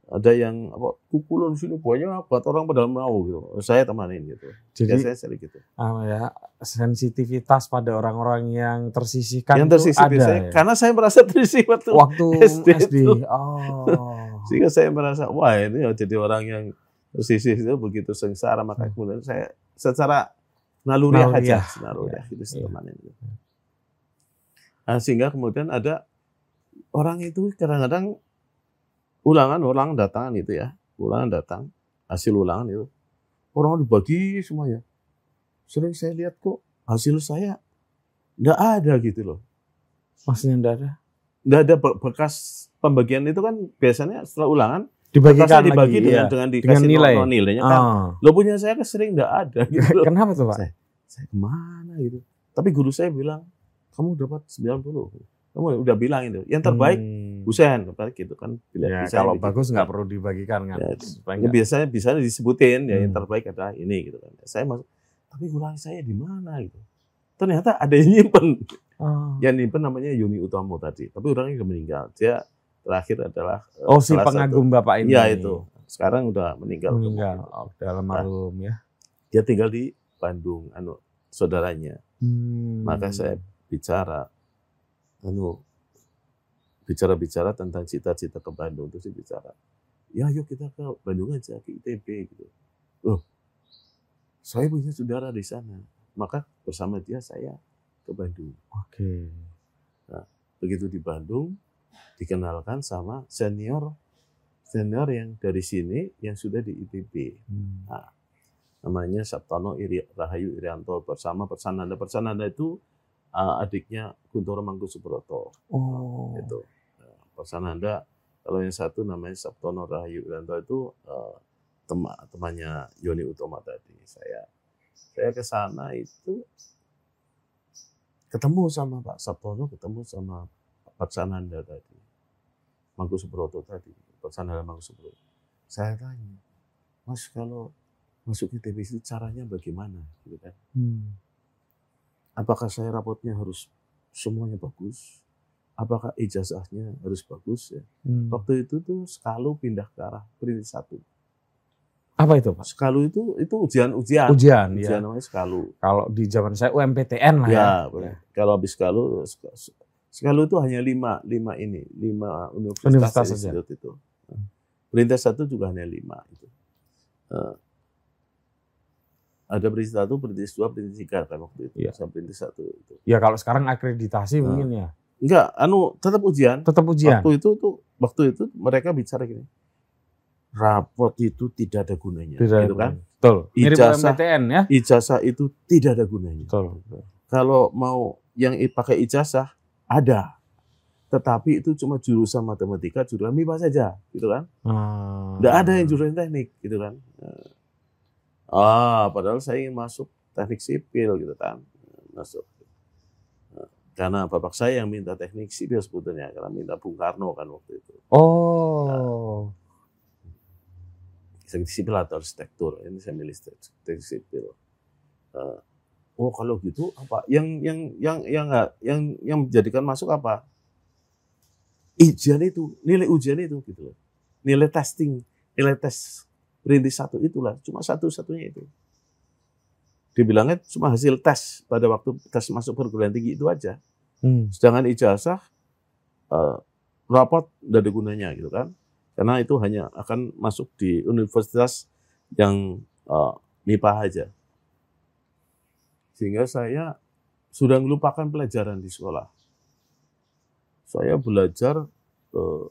ada yang apa pukulan sini banyak buat orang pada mau gitu saya temanin gitu Jadi biasanya sering gitu apa ya sensitivitas pada orang-orang yang tersisihkan yang itu tersisih ada biasanya ya? karena saya merasa tersisih waktu waktu SD SD. itu. Oh. sehingga saya merasa wah ini ya jadi orang yang tersisih itu begitu sengsara maka kemudian saya secara naluriah aja Naluriah. naluriah gitu saya Iya. temanin gitu. Nah, sehingga kemudian ada orang itu kadang-kadang ulangan orang datangan itu ya ulangan datang hasil ulangan itu orang dibagi semuanya sering saya lihat kok hasil saya nggak ada gitu loh Maksudnya enggak ada? nggak ada be- bekas pembagian itu kan biasanya setelah ulangan Dibagikan dibagi lagi, dengan iya. dengan Dengan dikasih nilai. nilai. nilainya kan. Ah. Lo punya saya kan sering nggak ada gitu. Kenapa tuh, Pak? Saya, saya ke mana gitu. Tapi guru saya bilang, kamu dapat 90. Kamu udah bilang itu. Yang terbaik Hmm. Husen, gitu kan. Bila Ya, bisa kalau begitu. bagus nggak perlu dibagikan kan. Ya, Ya, biasanya bisa disebutin ya yang Hmm. terbaik adalah ini gitu kan. Saya masuk, tapi guru saya di mana gitu. Ternyata ada yang nyimpen. Ah. Yang nyimpen namanya Yuni Utomo tadi. Tapi orangnya udah meninggal. Dia terakhir adalah eh, Oh, si salah satu- pengagum Bapak ini. Iya itu. Sekarang udah meninggal. Meninggal. Oh, dalam almarhum ya. Dia tinggal di Bandung, anu saudaranya. Hmm. Maka saya bicara, anu bicara-bicara tentang cita-cita ke Bandung terus bicara, ya yuk kita ke Bandung aja ke ITB gitu. Loh, saya punya saudara di sana, maka bersama dia saya ke Bandung. Oke. Begitu di Bandung dikenalkan sama senior senior yang dari sini yang sudah di ITB. Hmm. namanya Sabtono Iri, Rahayu Irianto bersama Persananda. Persananda itu uh, adiknya Guntoro Mangkusubroto. Oh. Itu uh, Persananda. Kalau yang satu namanya Sabtono Rahayu Irianto itu uh, tema, temannya Yoni Utoma tadi. Saya saya ke sana itu ketemu sama Pak Sabtono, ketemu sama Pak Persananda tadi. Mangkusubroto tadi, Persananda Mangkusubroto. Saya tanya, Mas kalau masuk ITB itu caranya bagaimana gitu kan Hmm. Apakah saya rapotnya harus semuanya bagus apakah ijazahnya harus bagus ya Hmm. waktu itu tuh sekalu pindah ke arah perintis satu Apa itu, Pak? sekalu itu itu ujian ujian Ujian, ujian ya. namanya sekalu Kalau di zaman saya UMPTN lah ya. ya, kalau habis sekalu sek- sekalu itu hanya lima lima ini lima universitas, Universitas saja. itu perintis satu juga hanya lima itu Eh, ada perintis satu, perintis dua, perintis tiga kan waktu itu. Iya. Saya perintis satu itu. Ya kalau sekarang akreditasi Nah. mungkin ya. Enggak, anu tetap ujian. Tetap ujian. Waktu itu tuh waktu itu mereka bicara gini. Rapot itu tidak ada gunanya, Tidak gitu kan? Betul. Mirip Ijazah. UMPTN ya. Ijazah itu tidak ada gunanya. Betul. Kalau mau yang pakai ijazah ada. Tetapi itu cuma jurusan matematika, jurusan MIPA saja, gitu kan? Hmm. Enggak ada yang jurusan teknik, gitu kan? Nah. Ah, padahal saya ingin masuk teknik sipil, gitu kan? Masuk. Nah, Karena bapak saya yang minta teknik sipil sebetulnya, karena minta Bung Karno kan waktu itu. Oh. teknik sipil atau arsitektur. Ini saya milih tek- teknik sipil. Eh, oh kalau gitu apa? Yang yang yang yang nggak yang yang menjadikan masuk apa? Ujian itu, nilai ujian itu gitu loh. Nilai testing, nilai tes perintis satu itulah, cuma satu-satunya itu. Dibilangnya cuma hasil tes pada waktu tes masuk perguruan tinggi itu aja. Hmm. Sedangkan ijazah eh, rapot tidak ada gunanya gitu kan. Karena itu hanya akan masuk di universitas yang eh, MIPA aja. Sehingga saya sudah melupakan pelajaran di sekolah. Saya belajar eh,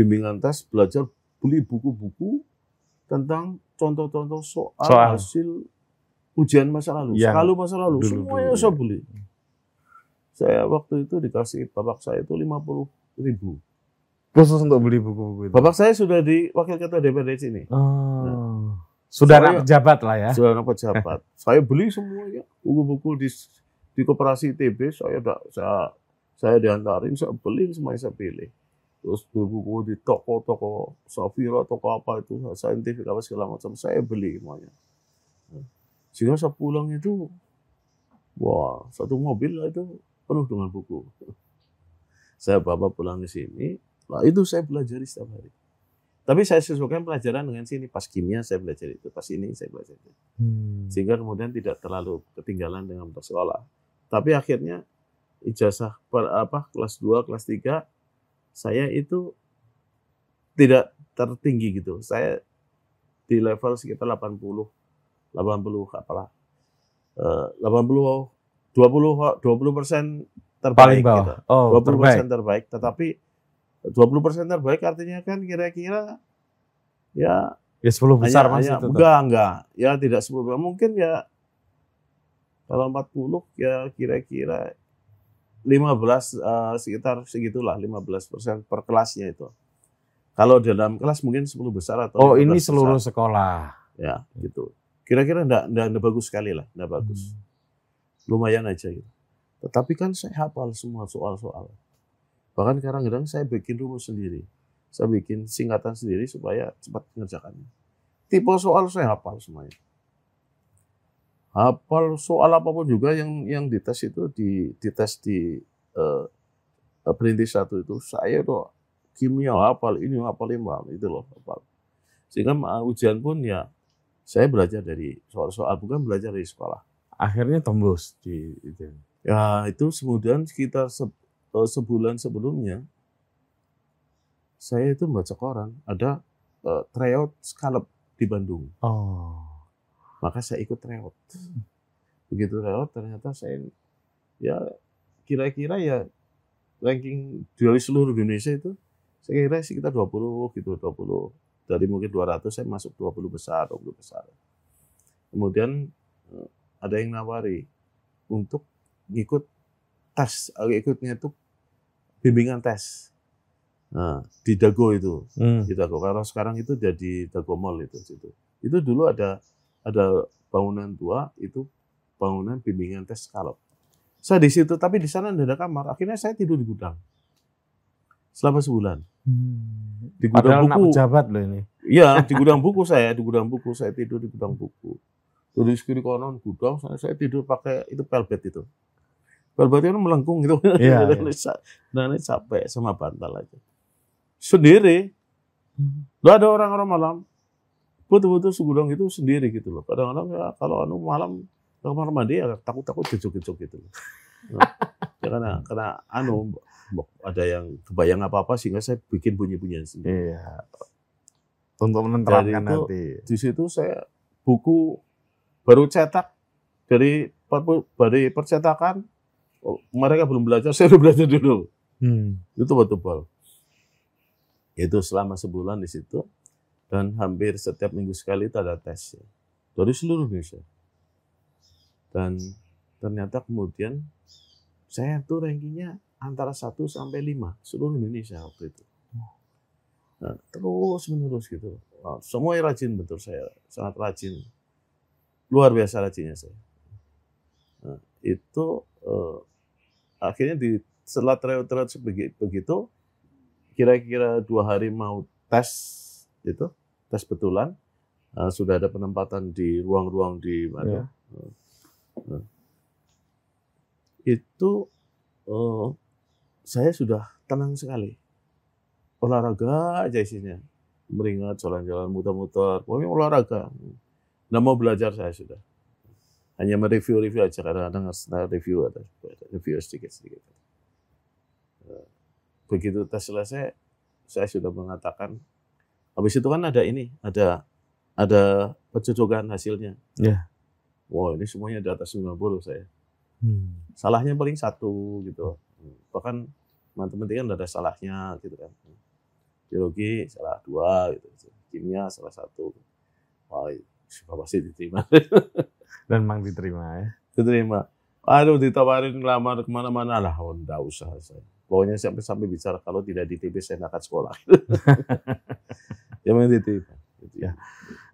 bimbingan tes, belajar beli buku-buku tentang contoh-contoh soal, Soal. hasil ujian masa lalu, Yang selalu masa lalu, dulu-dulu, semuanya ya. saya beli. Saya waktu itu dikasih bapak saya itu 50 ribu. Khusus untuk beli buku-buku itu. Bapak saya sudah di wakil ketua DPRD sini. Oh. Sudah Saya- anak pejabat lah ya. Sudah anak pejabat. saya beli semuanya buku-buku di di koperasi TB saya saya saya diantarin saya beli semuanya saya pilih. Terus buku-buku di toko-toko Safira, toko apa itu saintifik apa segala macam saya beli semuanya. Sehingga saya pulang itu wah satu mobil itu penuh dengan buku. Saya bawa pulang ke sini, nah itu saya pelajari setiap hari. Tapi saya sesuaikan pelajaran dengan sini. Pas kimia saya belajar itu, pas ini saya belajar itu. Hmm. Sehingga kemudian tidak terlalu ketinggalan dengan bersekolah. Tapi akhirnya ijazah per, apa kelas 2, kelas 3 saya itu tidak tertinggi gitu. Saya di level sekitar 80 80 apalah. Eh, 80 20 20 persen terbaik Paling bawah. gitu. Oh, 20 terbaik. persen terbaik. Tetapi 20 persen terbaik artinya kan kira-kira ya Ya 10 besar hanya, masih hanya, tetap. enggak enggak ya tidak 10 besar. mungkin ya kalau 40 ya kira-kira 15 eh, sekitar segitulah 15 persen per kelasnya itu Kalau dalam kelas mungkin 10 besar atau Oh 15 ini besar. seluruh sekolah. ya gitu. Kira-kira enggak, enggak, enggak bagus sekali lah, enggak bagus. Hmm. Lumayan aja gitu. Tetapi kan saya hafal semua soal-soal. Bahkan kadang-kadang saya bikin rumus sendiri. Saya bikin singkatan sendiri supaya cepat mengerjakannya. Tipe soal saya hafal semuanya. Hafal soal apa pun juga yang yang dites itu di dites di eh, eh, perintis satu itu saya tuh kimia hafal ini hafal lima itu loh hafal. Sehingga uh, ujian pun ya saya belajar dari soal-soal bukan belajar dari sekolah. Akhirnya tembus di itu. Ya itu kemudian sekitar se- eh, sebulan sebelumnya saya itu baca koran ada eh, tryout scallop di Bandung. Oh. Maka saya ikut tryout. Begitu tryout ternyata saya ya kira-kira ya ranking dari seluruh Indonesia itu saya kira sekitar 20 gitu 20 dari mungkin 200 saya masuk 20 besar 20 besar. Kemudian eh, ada yang nawari untuk ngikut tes, eh, ikutnya itu bimbingan tes. Nah, di Dago itu, Hmm. di Dago. Kalau sekarang itu jadi Dago Mall itu situ. Itu dulu ada ada bangunan tua itu bangunan bimbingan tes skalop. Saya di situ, tapi di sana tidak ada kamar. Akhirnya saya tidur di gudang selama sebulan. Hmm. Di Padahal gudang anak buku. pejabat loh ini. Iya, di gudang buku saya, di gudang buku saya tidur di gudang buku. Dari kiri kanan gudang, saya, saya tidur pakai itu pelbet itu. Pelbet itu melengkung gitu. Iya, Dan ini capek sama bantal aja. Sendiri, Nggak ada orang-orang malam. Betul-betul segudang itu sendiri gitu loh. Kadang-kadang ya kalau anu malam ke kamar mandi ya takut-takut gejok-gejok gitu loh. Nah, ya karena karena anu ada yang kebayang apa-apa sehingga saya bikin bunyi-bunyian sendiri. Iya. Untuk menenteramkan itu- hati. Di situ saya buku baru cetak dari dari percetakan oh, mereka belum belajar, saya udah belajar dulu. Hmm. Itu tebal. Itu selama sebulan di situ dan hampir setiap minggu sekali itu ada tes ya. dari seluruh Indonesia. Dan ternyata kemudian saya tuh rankingnya antara 1 sampai 5 seluruh Indonesia waktu itu. Nah, terus menerus gitu. Nah, semua rajin betul saya, sangat rajin. Luar biasa rajinnya saya. Nah, itu eh, akhirnya di setelah tryout-tryout begitu, kira-kira dua hari mau tes itu, tes betulan, eh, sudah ada penempatan di ruang-ruang di mana? Iya. Nah, itu eh, saya sudah tenang sekali. Olahraga aja isinya. Meringat, jalan-jalan, muter-muter. Pokoknya olahraga. Nggak mau belajar saya sudah. Hanya mereview-review aja. Kadang-kadang harus review ada. Review sedikit-sedikit. Eh, Begitu tes selesai, saya sudah mengatakan. Habis itu kan ada ini, ada ada pencocokan hasilnya. Iya. Wah ini semuanya di atas 90 saya Hmm. salahnya paling satu gitu. Bahkan teman-teman kan ada salahnya gitu kan. Biologi salah dua gitu. Kimia salah satu. Wah, sudah pasti diterima. Dan memang diterima ya. diterima. Aduh ditawarin ngelamar ke mana-mana lah. Oh, enggak usah saya. Pokoknya sampai sampai bicara kalau tidak diterima saya nggak akan sekolah. ya memang. Gitu Ya.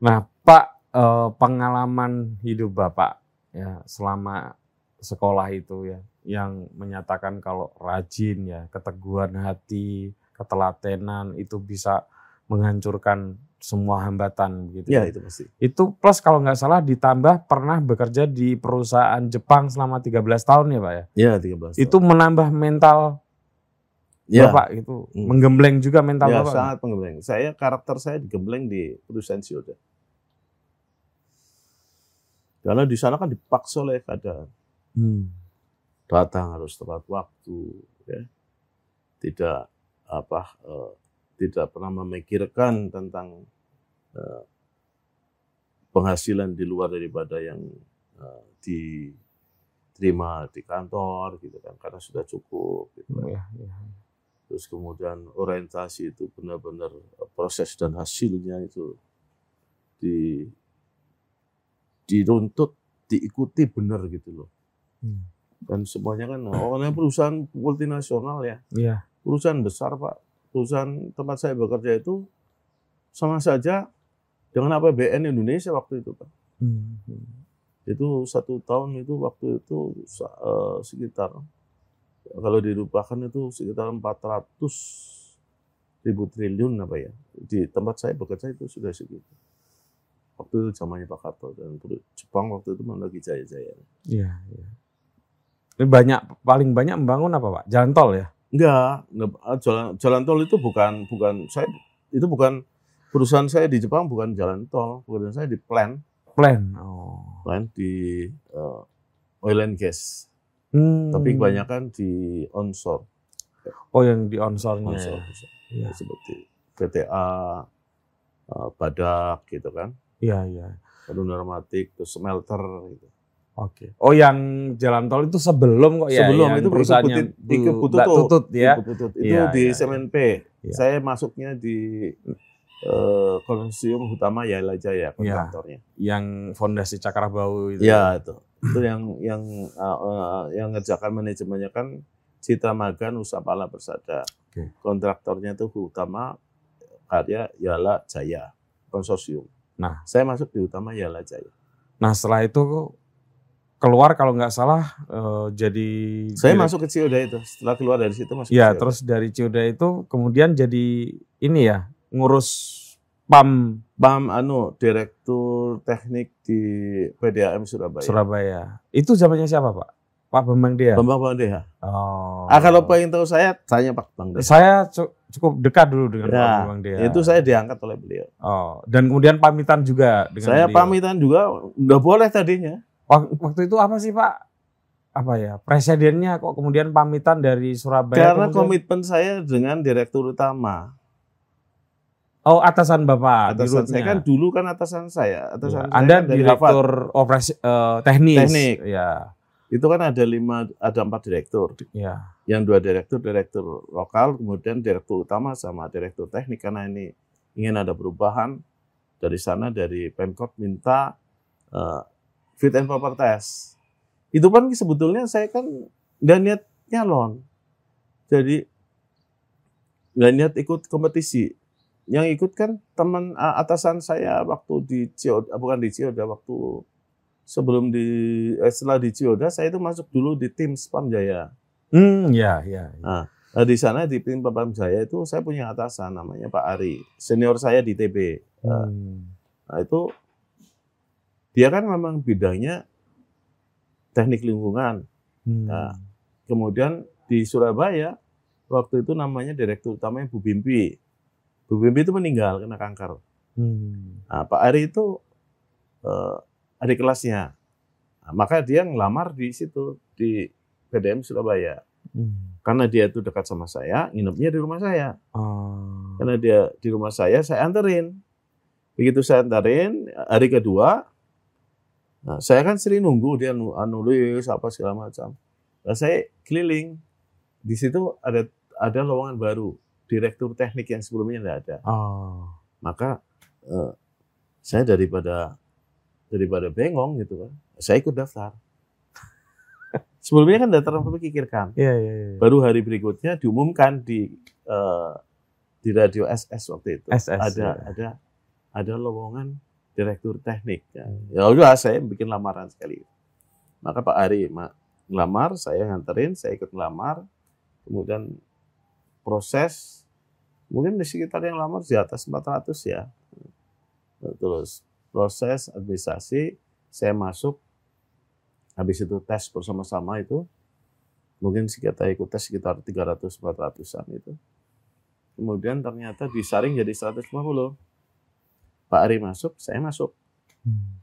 Nah, Pak, eh, pengalaman hidup Bapak ya selama sekolah itu ya yang menyatakan kalau rajin ya, keteguhan hati, ketelatenan itu bisa menghancurkan semua hambatan gitu. Ya itu pasti. Itu plus kalau nggak salah ditambah pernah bekerja di perusahaan Jepang selama 13 tahun ya, Pak ya. Ya 13 Itu menambah mental ya. Bapak itu, Hmm. menggembleng juga mental Ya, Bapak. sangat penggembleng. Saya karakter saya digembleng di perusahaan Sioda. Karena di sana kan dipaksa oleh keadaan. Hmm. Datang harus tepat waktu, ya. Tidak apa eh, tidak pernah memikirkan tentang eh, penghasilan di luar daripada yang eh, diterima di kantor gitu kan karena sudah cukup gitu kan. Ya, ya. Terus kemudian orientasi itu benar-benar eh, proses dan hasilnya itu di diruntut, diikuti benar gitu loh. Hmm. Dan semuanya kan, ini perusahaan multinasional ya, Iya. perusahaan besar pak, perusahaan tempat saya bekerja itu sama saja dengan APBN Indonesia waktu itu Pak. Hmm. Itu satu tahun itu waktu itu uh, sekitar kalau dirupakan itu sekitar 400 ribu triliun apa ya. Di tempat saya bekerja itu sudah segitu. Waktu itu zamannya Pak Karto dan Jepang waktu itu lagi jaya-jaya. Iya, iya. Ini banyak paling banyak membangun apa Pak? Jalan tol ya? Enggak, enggak jalan jalan tol itu bukan bukan saya itu bukan perusahaan saya di Jepang bukan jalan tol, perusahaan saya di plan. Plan. Oh. Plan di uh, oil and gas. Hmm. Tapi kebanyakan di onshore. Oh, yang di onshore-nya. Onshore. Ya. Ya, seperti PTA, uh, Badak gitu kan. Iya, iya. Lalu Normatik, terus smelter gitu. Oke. Oh, yang jalan tol itu sebelum kok ya? Sebelum itu perusahaannya di Bu- Kebututut. Mbak Tutut ya. Di Kebutut. Itu Iya, di iya, SMNP. Iya. Saya masuknya di uh, konsorsium utama Yaila Jaya kontraktornya. Yang fondasi Cakrabau itu. Iya itu. Itu yang yang uh, uh, yang ngerjakan manajemennya kan Citra Maga Nusa Pala Persada. Oke. Kontraktornya itu utama karya Yala Jaya konsorsium. Nah. saya masuk di utama Yala Jaya. Nah, setelah itu keluar kalau nggak salah eh, jadi Saya direk- masuk ke Cioda itu. Setelah keluar dari situ masuk Ya, terus dari Ciuda itu kemudian jadi ini ya, ngurus PAM Bam anu direktur teknik di PDAM Surabaya. Surabaya. Itu zamannya siapa, Pak? Pak Bambang Dea. Bambang Bandeha. Oh. Ah kalau pengen tahu saya tanya Pak Bang Deha. saya cu- cukup dekat dulu dengan Pak Ya, Bambang Dea. Itu saya diangkat oleh beliau. Oh, dan kemudian pamitan juga dengan Saya beliau. pamitan juga udah boleh tadinya. Wak- Waktu itu apa sih, Pak? Apa ya? Presidennya kok kemudian pamitan dari Surabaya Karena kemudian- komitmen saya dengan direktur utama. Oh, atasan Bapak Atasan saya kan dulu kan atasan saya. Atasan Ya, saya Anda kan direktur operasi eh, teknis. Teknik. Ya, Itu kan ada lima, ada empat direktur. ya. Yang dua direktur, direktur lokal, kemudian direktur utama sama direktur teknik. Karena ini ingin ada perubahan dari sana dari Pemkot minta eh, fit and proper test. Itu kan sebetulnya saya kan nggak niat nyalon. Jadi nggak niat ikut kompetisi. Yang ikut kan teman eh, atasan saya waktu di Cioda, bukan di Cioda, waktu sebelum di eh, setelah di Cioda saya itu masuk dulu di tim Spam Jaya. Hmm, ya, ya. ya. Nah, di sana di tim Spam Jaya itu saya punya atasan namanya Pak Ari, senior saya di TB. Hmm. Nah, itu dia kan memang bidangnya teknik lingkungan. Hmm. Nah, Kemudian di Surabaya waktu itu namanya direktur utamanya Bu Bimpi. Bu Bimpi itu meninggal kena kanker. Hmm. Nah, Pak Ari itu eh, adik kelasnya. Nah, maka dia ngelamar di situ di PDM Surabaya. Hmm. Karena dia itu dekat sama saya, nginepnya di rumah saya. Oh. Karena dia di rumah saya, saya anterin. Begitu saya anterin, hari kedua, nah, saya kan sering nunggu dia nu- nulis apa segala macam. Nah, saya keliling. Di situ ada ada lowongan baru, direktur teknik yang sebelumnya tidak ada. Oh. Maka eh, saya daripada daripada bengong gitu kan, saya ikut daftar. Sebelumnya kan daftar pikirkan. Iya, iya, iya. Baru hari berikutnya diumumkan di eh, di radio SS waktu itu. SS. ada ya. ada ada lowongan direktur teknik. Ya, ya udah saya bikin lamaran sekali. Maka Pak Ari ma- ngelamar, saya nganterin, saya ikut ngelamar. Kemudian proses mungkin di sekitar yang lamar di atas 400 ya. Terus proses administrasi saya masuk habis itu tes bersama-sama itu mungkin kita ikut tes sekitar 300 400-an itu. Kemudian ternyata disaring jadi 150. Pak Ari masuk, saya masuk. Hmm.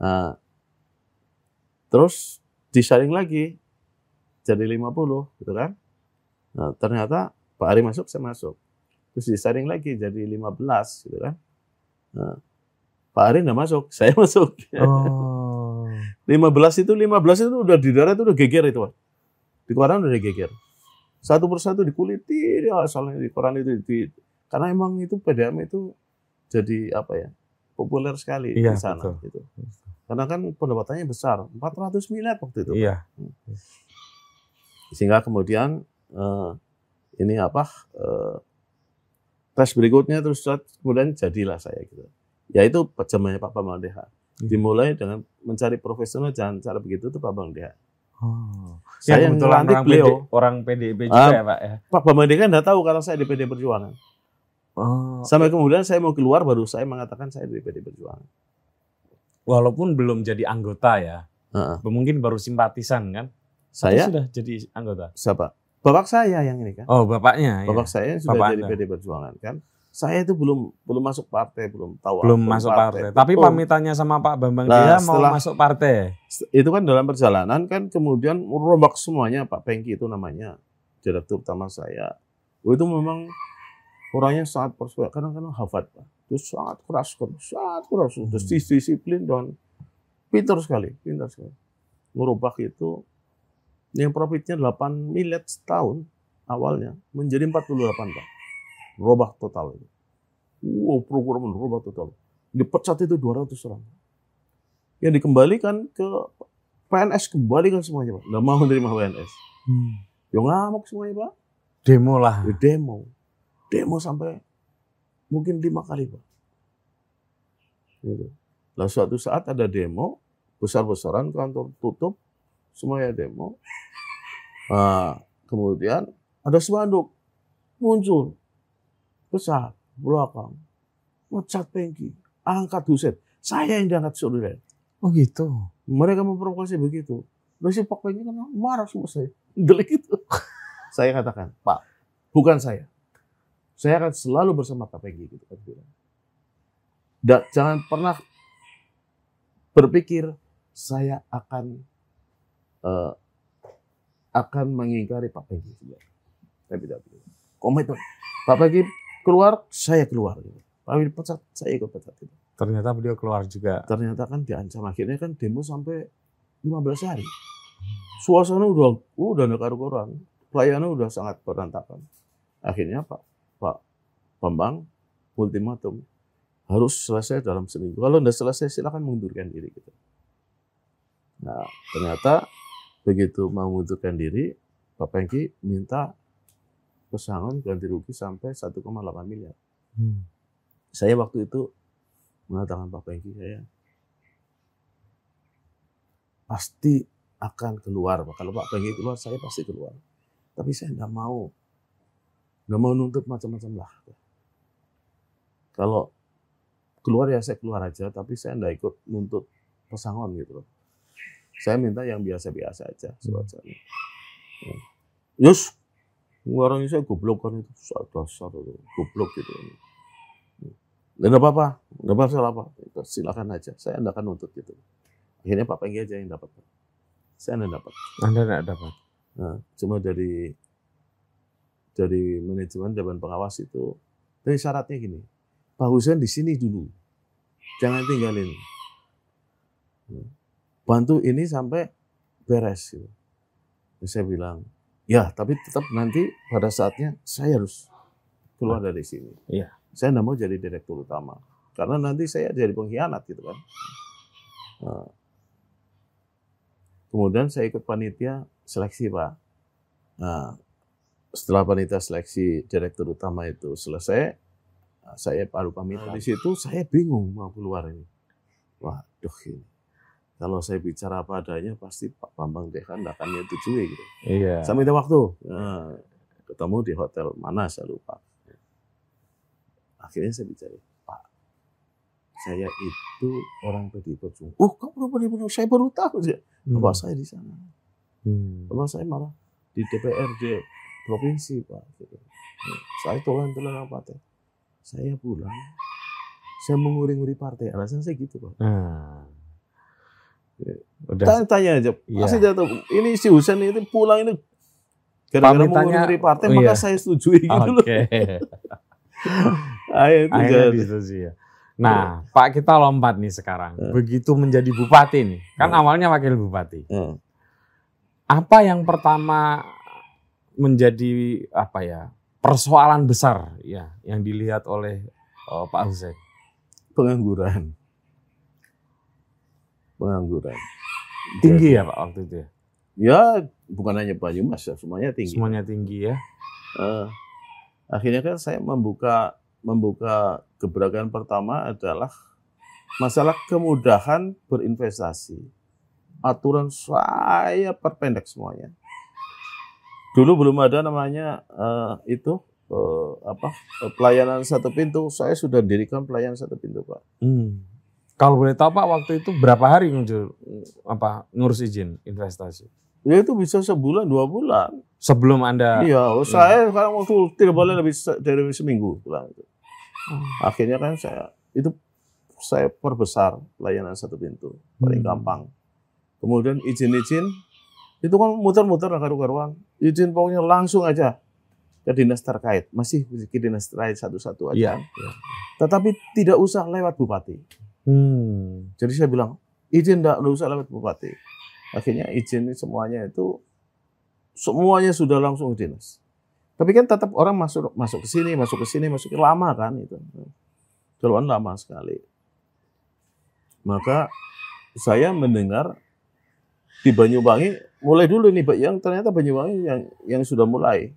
Nah, terus disaring lagi jadi 50 gitu kan. Nah, ternyata Pak Ari masuk, saya masuk. Terus disaring lagi jadi 15 gitu kan. Nah, Pak Ari nggak masuk, saya masuk. Oh. 15 itu 15 itu udah di darat itu udah geger itu, Pak. Di koran udah geger. Satu persatu dikuliti ya soalnya di koran itu di, karena emang itu PDM itu jadi apa ya? populer sekali Iya, di sana betul. gitu. Karena kan pendapatannya besar, 400 miliar waktu itu. Iya. Sehingga kemudian eh, ini apa? eh, tes berikutnya terus kemudian jadilah saya gitu. Ya itu zamannya Pak Bambang Deha. Hmm. Dimulai dengan mencari profesional jangan cara begitu itu Pak Bambang Deha. Oh. Saya yang melantik orang beliau. PD, orang PDIP juga Ah. ya Pak ya. Pak Bambang Deha nggak tahu kalau saya di PD Perjuangan. Oh. Sampai kemudian saya mau keluar baru saya mengatakan saya di PD Perjuangan. Walaupun belum jadi anggota ya, Heeh. mungkin baru simpatisan kan? Atau Saya sudah jadi anggota. siapa? Bapak saya yang ini kan. Oh bapaknya. ya. Bapak saya yang sudah Bapak jadi. PD Perjuangan kan. Saya itu belum belum masuk partai, belum tahu belum masuk partai. Tapi Betul. pamitannya sama Pak Bambang Nah, dia mau setelah- masuk partai. itu kan dalam perjalanan kan kemudian merombak semuanya Pak Pengki itu namanya direktur utama saya. Oh, itu memang orangnya sangat persuasif kadang-kadang hafat Pak. Itu sangat keras, sangat keras, Hmm. Disiplin dan pintar sekali, pintar sekali. Merubah itu yang profitnya 8 miliar setahun awalnya menjadi 48 Pak. Merubah total itu. Wow, program merubah total. Dipecat itu 200 orang. Yang dikembalikan ke PNS kembalikan semuanya Pak. Nggak mau menerima PNS. Ya ngamuk semuanya Pak. Demo lah. Di demo. Demo sampai mungkin lima kali Pak. Gitu. Suatu saat ada demo, besar-besaran kantor tutup, semuanya demo. Nah, kemudian ada spanduk muncul. Besar. Belakang. Mecat pengki. Angkat huset saya yang diangkat saudara Oh gitu. mereka memprovokasi begitu. Lalu si Pak Pengki kan marah sama saya. Delik itu. Saya katakan Pak bukan saya. Saya akan selalu bersama Pak Pengki gitu kan bilang. Dan jangan pernah berpikir saya akan eh, akan mengingkari Pak Pengki saya tidak begitu komitmen. Pak Pengki keluar saya keluar. Gitu. Pak Pengki pecat saya ikut pecat gitu. Ternyata beliau keluar juga. ternyata kan diancam. Akhirnya kan demo sampai 15 hari. Suasana udah udah ada karu-karuan. Pelayanan udah sangat berantakan. Akhirnya Pak Pak Bambang ultimatum harus selesai dalam seminggu. Kalau tidak selesai silakan mengundurkan diri gitu. Nah ternyata begitu mau mengundurkan diri Pak Pengki minta pesangon ganti rugi sampai 1,8 miliar Hmm. saya waktu itu mengatakan Pak Pengki saya pasti akan keluar. Kalau Pak Pengki keluar saya pasti keluar. Tapi saya nggak mau nggak mau nuntut macam-macam lah. Kalau keluar ya saya keluar aja, tapi saya nggak ikut nuntut pesangon gitu loh. Saya minta yang biasa-biasa aja sewajarnya. Ya. Yus, orangnya saya goblok kan itu dasar itu goblok gitu. Nggak apa-apa, nggak masalah apa. Silakan aja, saya nggak akan nuntut gitu. Akhirnya Pak Pengki aja yang dapat. Saya nggak dapat. Anda tidak dapat. Nah, cuma dari dari manajemen Dewan Pengawas itu, tapi syaratnya gini, Pak Hussein di sini dulu, jangan tinggalin. Bantu ini sampai beres. Gitu. Terus saya bilang, ya tapi tetap nanti pada saatnya saya harus keluar dari sini. Iya. Saya nggak mau jadi direktur utama, karena nanti saya jadi pengkhianat gitu kan. Nah, kemudian saya ikut panitia seleksi pak. Nah, setelah panitia seleksi direktur utama itu selesai, nah, saya baru pamit. Di situ saya bingung mau keluar ini. Waduh ini. Kalau saya bicara apa adanya pasti Pak Bambang Dekan akan menyetujui gitu. Iya. Saya minta waktu. Nah, ketemu di hotel mana saya lupa. Akhirnya saya bicara, Pak, saya itu orang PDI Perjuangan. Oh, kamu orang PDI Perjuangan? Saya baru tahu. Ya. Hmm. Bapak saya di sana. Hmm. Bapak saya malah di DPRD provinsi, Pak. Gitu. Ya, Saya tulen tulen partai. Saya pulang, saya menguri-nguri partai. Alasan saya gitu, Pak. Nah. Ya. Udah. Tanya, tanya aja. Iya. Pasti tahu. Ini si Husen itu pulang ini gara-gara menguri partai, oh maka iya. saya setujui gitu loh. Ayo, itu Akhirnya jadi. disetujui ya. Nah, Pak kita lompat nih sekarang. Eh. Begitu menjadi bupati nih, kan Eh. awalnya wakil bupati. Eh, Apa yang pertama menjadi apa ya persoalan besar ya yang dilihat oleh oh, Pak Hussein? pengangguran. Pengangguran. Tinggi ya Pak waktu itu ya? Ya, bukan hanya Banyumas ya, semuanya tinggi. Semuanya tinggi ya? Eh, akhirnya kan saya membuka membuka gebrakan pertama adalah masalah kemudahan berinvestasi. Aturan saya perpendek semuanya. Dulu belum ada namanya uh, itu uh, apa pelayanan satu pintu. Saya sudah dirikan pelayanan satu pintu, Pak. Hmm. Kalau boleh tahu Pak, waktu itu berapa hari muncul apa ngurus izin investasi? Ya itu bisa sebulan dua bulan. Sebelum anda? Iya, oh, saya sekarang waktu tidak boleh lebih dari seminggu pulang itu. Hmm. Akhirnya kan saya itu saya perbesar layanan satu pintu paling hmm. gampang. Kemudian izin-izin itu kan muter-muter karu-karuan. Izin pokoknya langsung aja ke dinas terkait. Masih ke dinas terkait satu-satu aja. Ya, ya. Tetapi tidak usah lewat bupati. Hmm. Jadi saya bilang, izin enggak, enggak usah lewat bupati. Akhirnya izin semuanya itu semuanya sudah langsung dinas. Tapi kan tetap orang masuk masuk ke sini, masuk ke sini, masuk ke lama kan itu. Keluhan lama sekali. Maka saya mendengar di Banyuwangi mulai dulu nih Pak yang ternyata Banyuwangi yang yang sudah mulai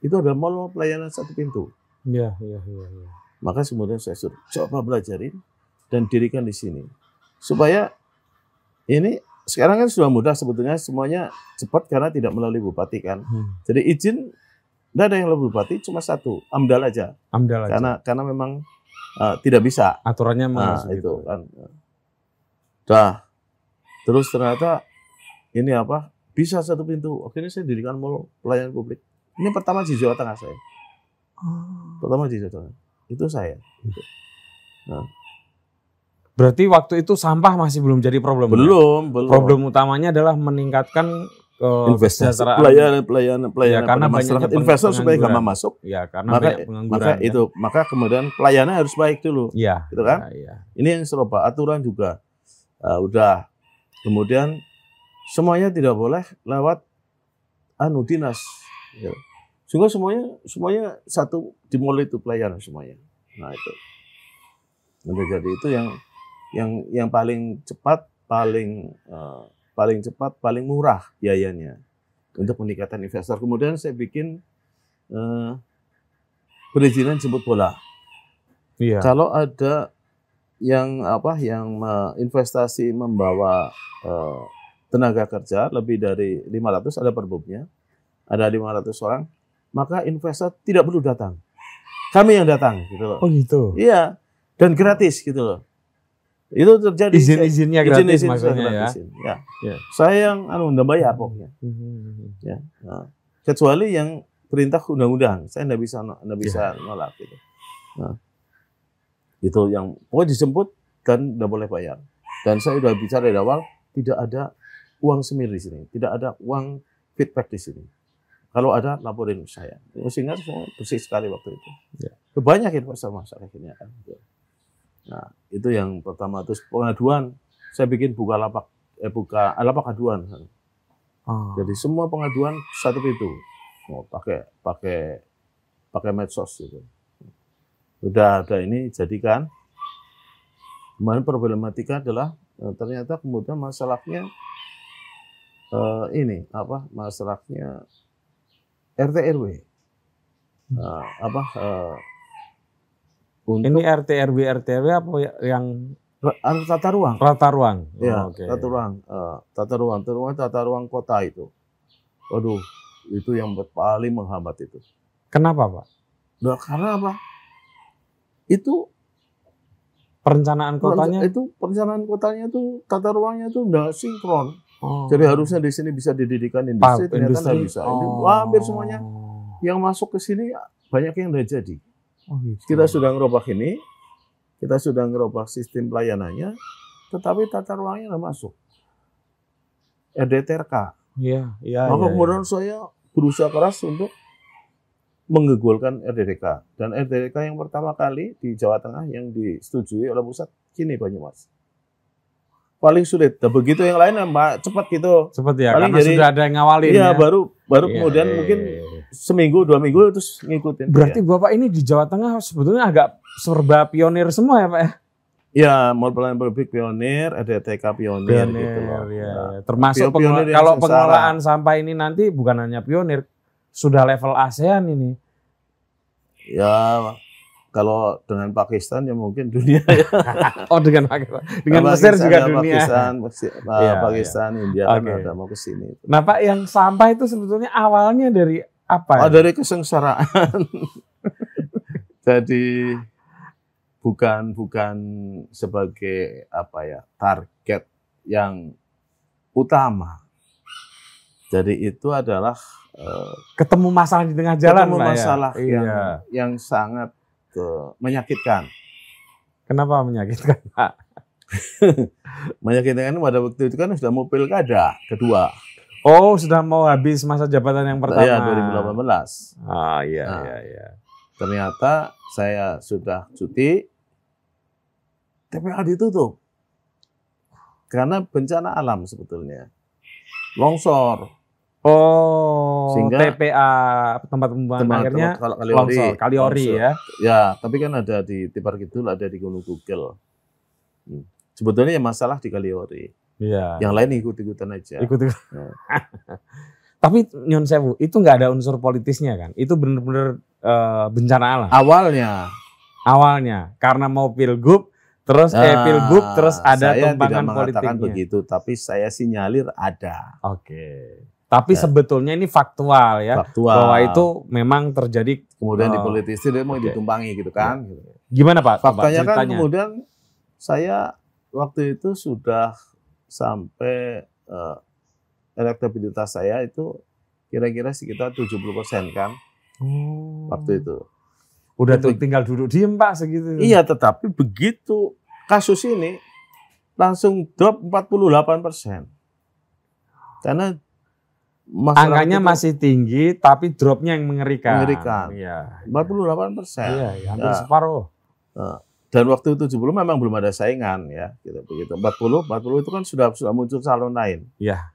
itu ada mall pelayanan satu pintu. Iya, iya, iya, ya. Maka kemudian saya suruh coba belajarin dan dirikan di sini. Supaya ini sekarang kan sudah mudah sebetulnya semuanya cepat karena tidak melalui bupati kan. Hmm. Jadi izin tidak ada yang melalui bupati cuma satu, amdal aja. Amdal aja. Karena karena memang uh, tidak bisa. Aturannya nah, itu gitu. kan. Dah. Terus ternyata ini apa? Bisa satu pintu. Akhirnya saya dirikan mall pelayanan publik. Ini pertama di Jawa Tengah saya. Oh. Pertama di Jawa Tengah. Itu saya. Nah, Berarti waktu itu sampah masih belum jadi problem. Belum, ya? belum. Problem utamanya adalah meningkatkan investasi pelayanan pelayanan pelayanan ya, karena masyarakat investor supaya gampang masuk. Ya, karena maka, Maka kan? itu maka kemudian pelayanan harus baik dulu. Iya. Gitu kan? Ya, ya. Ini yang serupa aturan juga uh, udah. Kemudian semuanya tidak boleh lewat anu dinas. Ya. Sehingga semuanya semuanya satu dimulai itu pelayanan semuanya. Nah itu. Nah, jadi itu yang yang yang paling cepat, paling uh, paling cepat, paling murah biayanya untuk meningkatkan investor. Kemudian saya bikin uh, perizinan jemput bola. Iya. Kalau ada yang apa yang investasi membawa uh, tenaga kerja lebih dari 500 ada perbubnya, ada 500 orang, maka investor tidak perlu datang. Kami yang datang gitu loh. Oh gitu. Iya, dan gratis gitu loh. Itu terjadi izin-izinnya gratis izin, izin maksudnya ya. ya. ya. ya. Saya yang anu udah bayar pokoknya. Hmm. Ya. Nah, kecuali yang perintah undang-undang, saya enggak bisa enggak bisa ya. nolak gitu. Nah, itu yang pokoknya dijemput dan udah boleh bayar. Dan saya udah bicara dari awal tidak ada uang semir di sini, tidak ada uang feedback di sini. Kalau ada laporin saya. Sehingga semua bersih sekali waktu itu. Ya. Banyak investor masuk akhirnya kan. Nah, itu yang pertama. Terus pengaduan, saya bikin buka lapak, eh buka eh, lapak aduan. Oh. Jadi semua pengaduan satu pintu. Mau oh, pakai pakai pakai medsos gitu. Udah ada ini jadikan. Kemarin problematika adalah eh, ternyata kemudian masalahnya eh, ini apa masalahnya RT RW. Nah, apa eh, untuk Ini RT RW RT RW apa ya, yang anu, tata ruang? Tata ruang. Ya, oh, okay. tata ruang, uh, tata ruang, tata ruang, tata ruang kota itu. Waduh, itu yang paling menghambat itu. Kenapa, Pak? Nah, karena apa? Itu perencanaan kotanya itu perencanaan kotanya itu tata ruangnya itu enggak sinkron. Oh. Jadi harusnya di sini bisa didirikan industri, Pak, ternyata nggak bisa. Oh. Hampir semuanya yang masuk ke sini banyak yang udah jadi. Oh, gitu. Kita sudah ngerubah ini, kita sudah ngerubah sistem pelayanannya, tetapi tata ruangnya nggak masuk. RDTRK. Iya, iya. Maka ya, kemudian ya. saya berusaha keras untuk menggegolkan RDTK. Dan RDTK yang pertama kali di Jawa Tengah yang disetujui oleh pusat, kini Banyumas paling sulit. Dan begitu yang lain mbak cepat gitu. Cepat ya, paling karena jadi, sudah ada yang ngawalin iya, ya. baru baru iya, kemudian iya, mungkin iya, iya. seminggu dua minggu terus ngikutin. Berarti ya. bapak ini di Jawa Tengah sebetulnya agak serba pionir semua ya pak ya? Ya, mau pelayanan publik pionir, ada TK pionir, pionir gitu loh. Ya. Nah, Termasuk pionir kalau pengelolaan sampah ini nanti bukan hanya pionir, sudah level ASEAN ini. Ya, kalau dengan Pakistan ya mungkin dunia ya. oh dengan Pakistan, dengan Mesir juga dunia. Pakistan, Pakistan, Iya, Pakistan India kan Oke. ada mau ke sini. Nah Pak, yang sampah itu sebetulnya awalnya dari apa? Oh, ya? dari kesengsaraan. Jadi bukan bukan sebagai apa ya target yang utama. Jadi itu adalah eh, Ketemu masalah di tengah jalan ketemu Pak, ya? masalah yang Iya. yang sangat eh, menyakitkan. Kenapa menyakitkan Pak? Menyakitkan pada waktu itu kan sudah mau pilkada kedua, Oh sudah mau habis masa jabatan yang pertama. ya 2018. Ah iya Nah. iya iya. Ternyata saya sudah cuti, TPA ditutup karena bencana alam sebetulnya, longsor. Oh Sehingga TPA tempat pembuangan Tempat- akhirnya tempat kal- kaliori, longsor Kaliori longsor. ya. Ya, tapi kan ada di Tipar Kidul, ada di Gunung Google. Hmm. Sebetulnya yang masalah di Kaliori. Iya. Yang lain ikut-ikutan aja. ikut ikut. Ya. Tapi Nyon Sewu itu nggak ada unsur politisnya kan? Itu benar-benar eh, bencana alam. Awalnya Awalnya karena mau pilgub, terus eh ah, pilgub, terus ada saya tumpangan tidak mengatakan politiknya. begitu, tapi saya sinyalir ada Oke. Tapi Ya. sebetulnya ini faktual ya, faktual. bahwa itu memang terjadi. kemudian Oh. dipolitisir dia mau Oke. ditumpangi gitu kan. gitu. Gimana Pak? Coba Faktanya kan ceritanya. kemudian saya waktu itu sudah sampai eh, elektabilitas saya itu kira-kira sekitar 70% kan Oh. waktu itu. Udah tuh tinggal duduk diem Pak segitu. Iya, tetapi begitu kasus ini langsung drop 48 persen. Karena masyarakat Angkanya itu masih tinggi, tapi dropnya yang mengerikan. Mengerikan. Iya. 48 persen. Iya, iya, hampir Ya. separuh. Dan waktu itu 70 memang belum ada saingan ya, gitu begitu. 40, 40 itu kan sudah sudah muncul calon lain. Iya.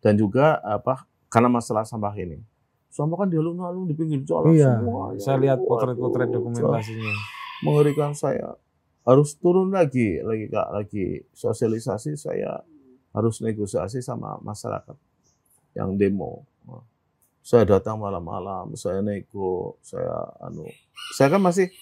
Dan juga apa? Karena masalah sampah ini. Sampah kan di alun-alun di pinggir jalan Iya. semua. ya. Saya lihat potret-potret dokumentasinya. mengerikan saya harus turun lagi lagi kak lagi sosialisasi saya harus negosiasi sama masyarakat yang demo saya datang malam-malam saya nego saya anu saya kan masih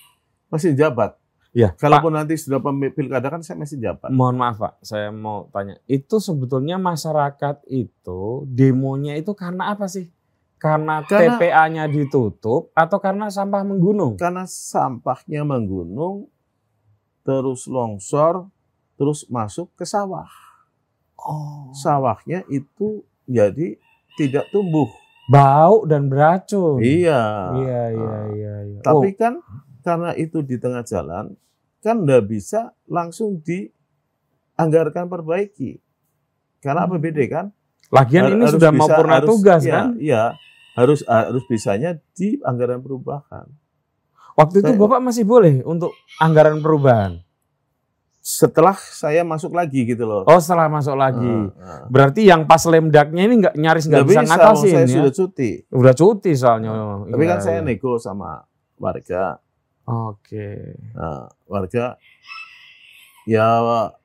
masih jabat Iya. Pak, kalaupun nanti sudah pilkada kan saya masih jabat mohon maaf Pak, saya mau tanya. Itu sebetulnya masyarakat itu demonya itu karena apa sih? Karena, Karena- TPA-nya ditutup atau karena sampah menggunung? karena sampahnya menggunung terus longsor terus masuk ke sawah Oh. sawahnya itu jadi tidak tumbuh Bau dan beracun. iya Iya, iya, Ah. iya, iya. Tapi Oh, kan karena itu di tengah jalan, kan nggak bisa langsung dianggarkan perbaiki. Karena Hmm. APBD kan. lagian har- ini sudah mau bisa- purna harus- tugas iya, kan? Iya, harus harus bisanya di anggaran perubahan. Waktu itu Saya- Bapak masih boleh untuk anggaran perubahan. Setelah saya masuk lagi gitu loh. Oh, setelah masuk lagi. Ah, ah. Berarti yang pas lemdaknya ini nggak nyaris nggak bisa, bisa, ngatasin saya ya. sudah cuti. Udah cuti soalnya. Tapi Iya, kan saya iya. nego sama warga. Oke. Nah, warga ya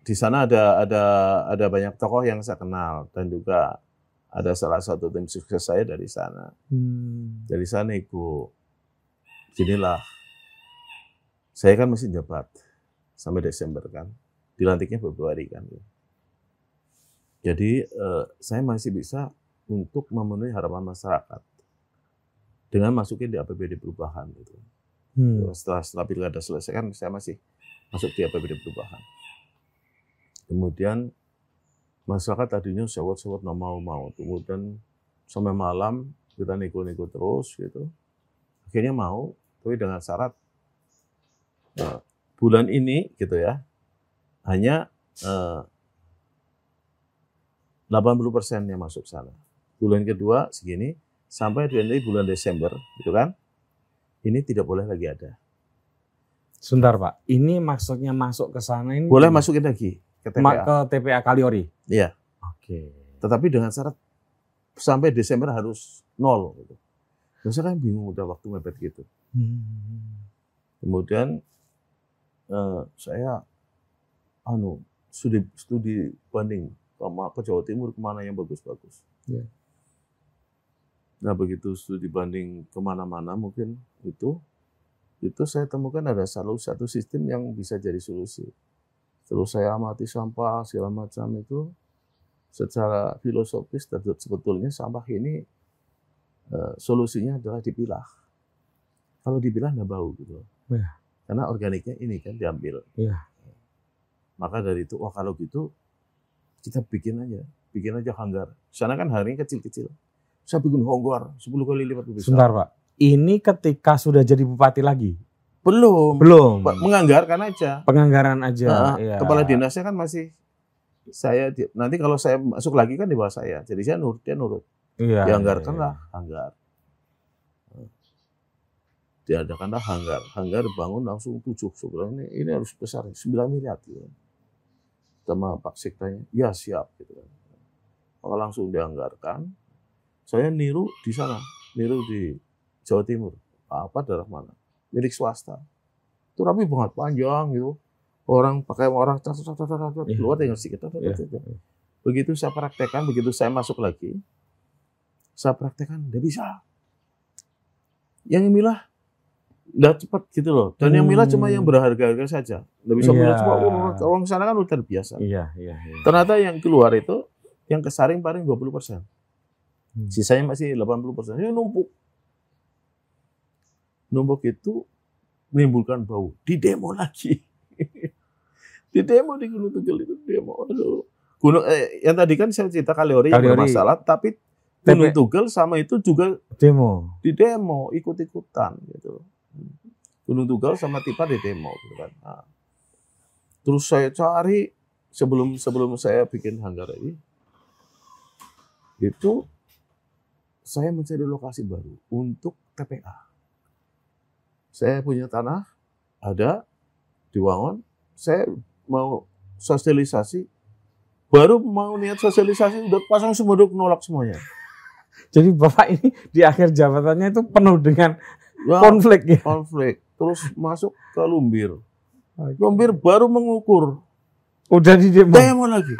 di sana ada ada ada banyak tokoh yang saya kenal dan juga ada salah satu tim sukses saya dari sana. Hmm. Dari sana nego. Inilah saya kan masih jabat sampai Desember kan. Dilantiknya Februari kan. Jadi eh, saya masih bisa untuk memenuhi harapan masyarakat dengan masukin di APBD perubahan gitu. Hmm. Setelah setelah pilkada selesai kan saya masih masuk di APBD perubahan. Kemudian masyarakat tadinya sewot-sewot nggak mau-mau. Kemudian sampai malam kita nego-nego terus gitu. Akhirnya mau, tapi dengan syarat eh, bulan ini gitu ya hanya eh, 80% yang masuk sana. Bulan kedua segini sampai nanti bulan Desember gitu kan ini tidak boleh lagi ada. Sebentar Pak, ini maksudnya masuk ke sana ini Boleh masukin lagi ke ma- TPA. ke TPA Kaliori. Iya. Oke. Tetapi dengan syarat sampai Desember harus nol. Gitu. Saya kan bingung udah waktu mepet gitu. Hmm. Kemudian eh, saya anu studi studi banding sama ke Jawa Timur ke mana yang bagus-bagus. Iya. Nah begitu studi banding ke mana-mana mungkin itu itu saya temukan ada selalu satu sistem yang bisa jadi solusi. Terus saya amati sampah segala macam itu secara filosofis sebetulnya sampah ini uh, solusinya adalah dipilah. Kalau dipilah nggak bau gitu. Ya. Karena organiknya ini kan diambil. Ya. Maka dari itu, wah kalau gitu kita bikin aja, bikin aja hanggar. Sana kan hari kecil-kecil. Saya bikin hanggar 10 kali lipat lebih besar. Sebentar Pak, ini ketika sudah jadi bupati lagi? Belum. Belum. Menganggarkan aja. Penganggaran aja. Nah, ya. Kepala dinasnya kan masih saya nanti kalau saya masuk lagi kan di bawah saya. Jadi saya nurut, dia nurut. Iya. Dianggarkan iya, lah hanggar. Diadakanlah hanggar. Hanggar bangun langsung tujuh. Sebenarnya ini, ini harus besar, 9 miliar gitu. Sama Pak Sektanya, ya siap gitu kan. Maka langsung dianggarkan. Saya niru di sana, niru di Jawa Timur. Apa daerah mana? Milik swasta. Itu rapi banget, panjang gitu. Orang pakai orang cat cat cat cat Iya. keluar tinggal sedikit. cat, cat, Iya. cat. Begitu saya praktekkan, begitu saya masuk lagi, saya praktekkan, tidak bisa. Yang milah nggak cepat gitu loh. Dan yang milah cuma yang Hmm. berharga-harga saja. Nggak bisa milah Iya. cuma orang, sana kan udah biasa. Iya, iya, iya. Ternyata yang keluar itu yang kesaring paling 20 persen. Hmm. Sisanya masih 80 persen. Ini numpuk. Numpuk itu menimbulkan bau. Di demo lagi. di demo di Gunung Tugel itu demo. Aduh. Gunung, eh, yang tadi kan saya cerita Kaliori, yang bermasalah, tapi Gunung Tugel sama itu juga Demo. di demo, ikut-ikutan gitu. Gunung Tunggal sama Tipa di demo gitu kan. Nah, terus saya cari sebelum sebelum saya bikin hanggar ini itu saya mencari lokasi baru untuk TPA. Saya punya tanah ada di Wangon, saya mau sosialisasi baru mau niat sosialisasi udah pasang semuduk nolak semuanya. Jadi Bapak ini di akhir jabatannya itu penuh dengan Ya, konflik ya. konflik terus masuk ke Lumbir. Lumbir baru mengukur Udah di demo. demo lagi.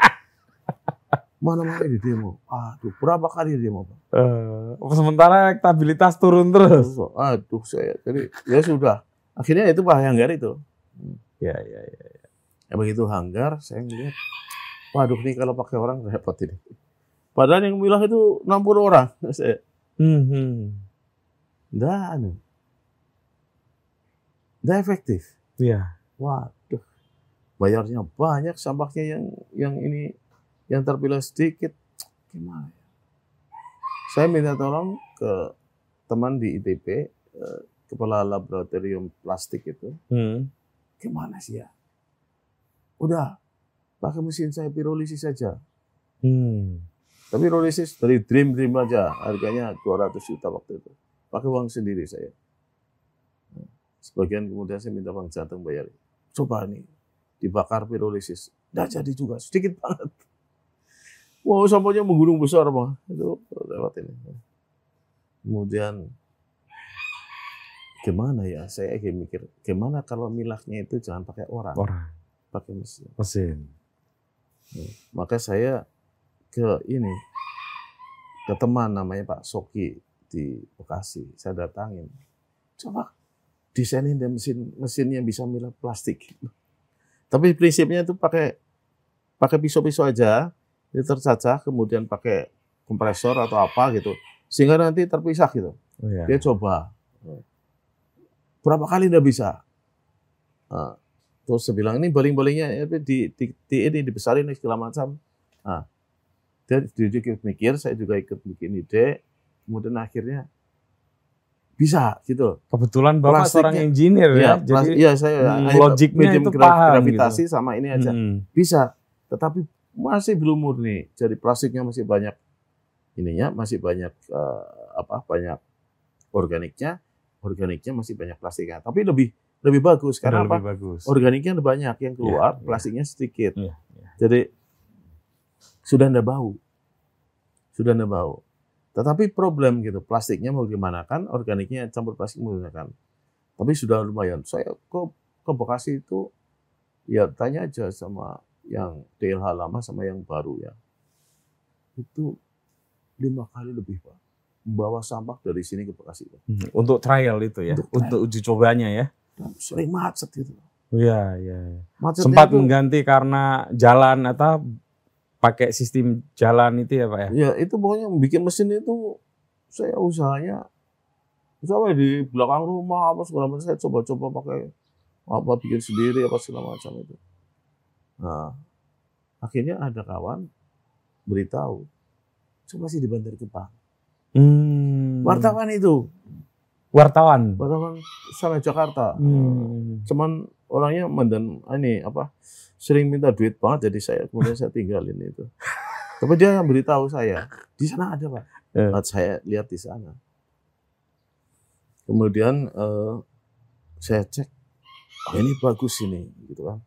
Mana mana di demo. Aduh, berapa kali demo, Pak? Eh, sementara elektabilitas turun terus. Aduh, saya jadi ya sudah. Akhirnya itu Pak Hanggar itu. Ya, ya, ya. Ya begitu Hanggar, saya ngeliat, waduh nih kalau pakai orang repot ini. Padahal yang milah itu 60 orang. Saya, Hmm, hmm. enggak, Enggak efektif. Iya. Waduh, bayarnya banyak, sampahnya yang yang ini yang terpilah sedikit. Gimana ya? Saya minta tolong ke teman di ITB, eh, kepala laboratorium plastik itu, Hmm. gimana sih ya? Udah, pakai mesin saya pirolisis saja. Hmm. Tapi pirolisis dari Dream Dream aja, harganya 200 juta waktu itu. Pakai uang sendiri saya. Nah, Sebagian kemudian saya minta Bang Jantung bayar. Coba nih, dibakar pirolisis. Nggak jadi juga, sedikit banget. Wow, sampahnya menggunung besar, Bang. Itu lewat ini. Kemudian, gimana ya? Saya kayak mikir, gimana kalau milahnya itu jangan pakai orang, Orang. pakai mesin. Mesin. Maka saya ke ini, ke teman namanya Pak Soki di Bekasi. Saya datangin. Coba desainin deh mesin mesin yang bisa milah plastik. Tapi prinsipnya itu pakai pakai pisau-pisau aja, ini tercacah, kemudian pakai kompresor atau apa gitu, sehingga nanti terpisah gitu. Oh, iya. Dia coba. Berapa kali udah bisa. Nah, terus saya bilang ini baling-balingnya eh, di, di, di ini dibesarin segala macam. Nah, dia, dia juga mikir, saya juga ikut bikin ide. Kemudian akhirnya bisa gitu loh. Kebetulan Bapak Plastiknya- seorang engineer ya. Iya, Jadi iya saya hmm, logiknya medium itu paham gravitasi sama ini aja. Hmm. Bisa, tetapi masih belum murni. Jadi plastiknya masih banyak ininya, masih banyak eh, apa? Banyak organiknya, organiknya masih banyak plastiknya. Tapi lebih lebih bagus Udah karena apa? lebih bagus. Organiknya ada banyak yang keluar, Iya, iya. plastiknya sedikit. Iya, iya. Jadi sudah ndak bau, sudah ndak bau. Tetapi problem gitu, plastiknya mau gimana kan, organiknya campur plastik mau gimana kan. Tapi sudah lumayan. Saya ke ke Bekasi itu ya tanya aja sama yang DLH lama sama yang baru ya. Itu lima kali lebih pak. membawa sampah dari sini ke Bekasi. Pak. Hmm, Untuk trial itu ya, Untuk trial. untuk uji cobanya ya. Dan sering macet gitu. Iya, iya. Macetnya Sempat itu- mengganti karena jalan atau pakai sistem jalan itu ya Pak ya? Ya itu pokoknya bikin mesin itu saya usahanya sampai di belakang rumah apa segala macam saya coba-coba pakai apa bikin sendiri apa segala macam itu. Nah, akhirnya ada kawan beritahu coba sih di Bantar Gebang. Hmm. Wartawan itu, Wartawan. wartawan sana Jakarta. Hmm. Cuman orangnya mandan ini apa sering minta duit banget jadi saya kemudian saya tinggalin itu. Tapi dia yang beritahu saya di sana ada pak. Eh. Nah, saya lihat di sana. Kemudian eh, saya cek, oh, ini bagus ini, gitu kan.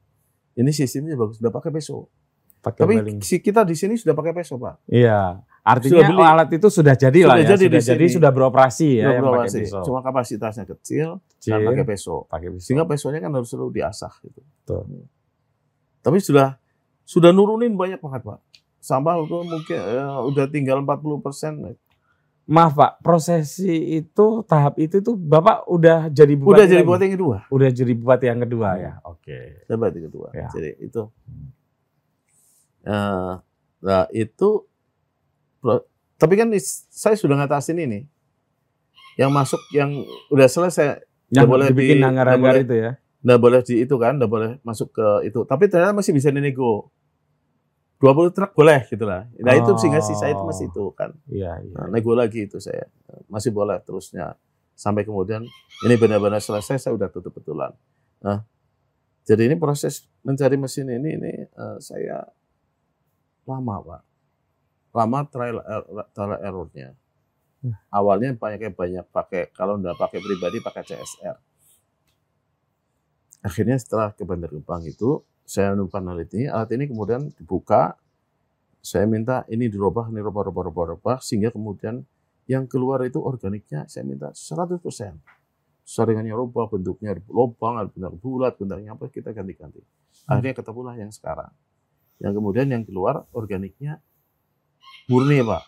Ini sistemnya bagus, sudah pakai peso. Pakai Tapi welding. si kita di sini sudah pakai peso pak. Iya. Artinya Sudah beli. alat itu sudah jadi lah Sudah ya. jadi di sudah jadi sini. sudah beroperasi ya Sudah pakai beroperasi. pisau. Cuma kapasitasnya kecil, Kecil, dan pakai peso. pakai pisau. Sehingga pesonya kan harus selalu diasah gitu. Betul. Tapi sudah sudah nurunin banyak banget pak. Sampah itu mungkin eh, udah tinggal 40 persen. Maaf Pak, prosesi itu tahap itu tuh Bapak udah jadi bupati Udah jadi bupati yang kedua. Udah jadi bupati yang kedua Hmm. ya. Oke. Bupati kedua. Ya. Jadi itu. Eh, nah itu. Tapi kan saya sudah ngatasin ini. Yang masuk yang udah selesai Yang boleh dibikin di- anggar-anggar itu ya. nggak boleh di itu kan, nggak boleh masuk ke itu. Tapi ternyata masih bisa dinego. 20 truk boleh gitu lah. Nah itu sehingga sisa itu masih itu kan. Iya, iya. Nah, nego lagi itu saya. Masih boleh terusnya. Sampai kemudian ini benar-benar selesai saya udah tutup betulan. Nah, jadi ini proses mencari mesin ini ini eh, saya lama pak. Lama trial er- trial errornya. Hmm. Awalnya banyak banyak pakai kalau nggak pakai pribadi pakai CSR. Akhirnya setelah ke Bandar Gebang itu saya menemukan alat ini, alat ini kemudian dibuka, saya minta ini dirubah, ini rubah, rubah, rubah, rubah, sehingga kemudian yang keluar itu organiknya saya minta 100%. Saringannya rubah, bentuknya lubang, benar bulat, bentuknya apa, kita ganti-ganti. Akhirnya ketemulah yang sekarang. Yang kemudian yang keluar organiknya murni Pak,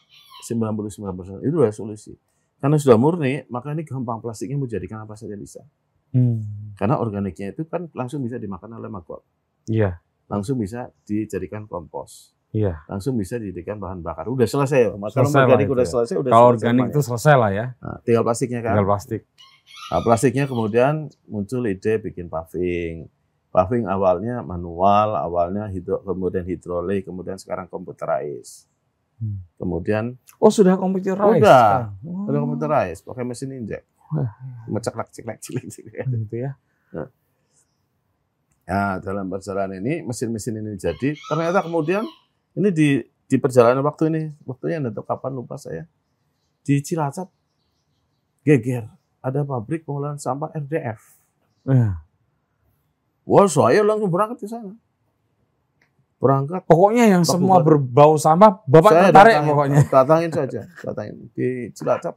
99%. Itu adalah solusi. Karena sudah murni, maka ini gampang plastiknya mau jadikan apa saja bisa. Hmm. Karena organiknya itu kan langsung bisa dimakan oleh maggot. Iya, Langsung bisa dijadikan kompos. iya. langsung bisa dijadikan bahan bakar. Udah selesai. Kalau organik itu udah ya. selesai, udah Kalau selesai organik semuanya. itu selesai lah ya. Nah, tinggal plastiknya kan. Tinggal plastik. Nah, plastiknya kemudian muncul ide bikin paving. Paving awalnya manual, awalnya hidro, kemudian hidrolik, kemudian sekarang computerized. Hmm. Kemudian Oh, sudah computerized. Udah. sekarang? udah Oh, computerized, pakai mesin injek. Wah. Menceklak, ceklak, cilik, cilik. Gitu ya. Nah, dalam perjalanan ini mesin-mesin ini jadi ternyata kemudian ini di di perjalanan waktu ini waktunya ada kapan lupa saya di Cilacap geger ada pabrik pengolahan sampah RDF. Nah, Wah saya langsung berangkat ke sana. Berangkat. pokoknya yang Pak semua berbau sampah, Bapak saya tertarik datangin, pokoknya. Datangin saja, datangin di Cilacap.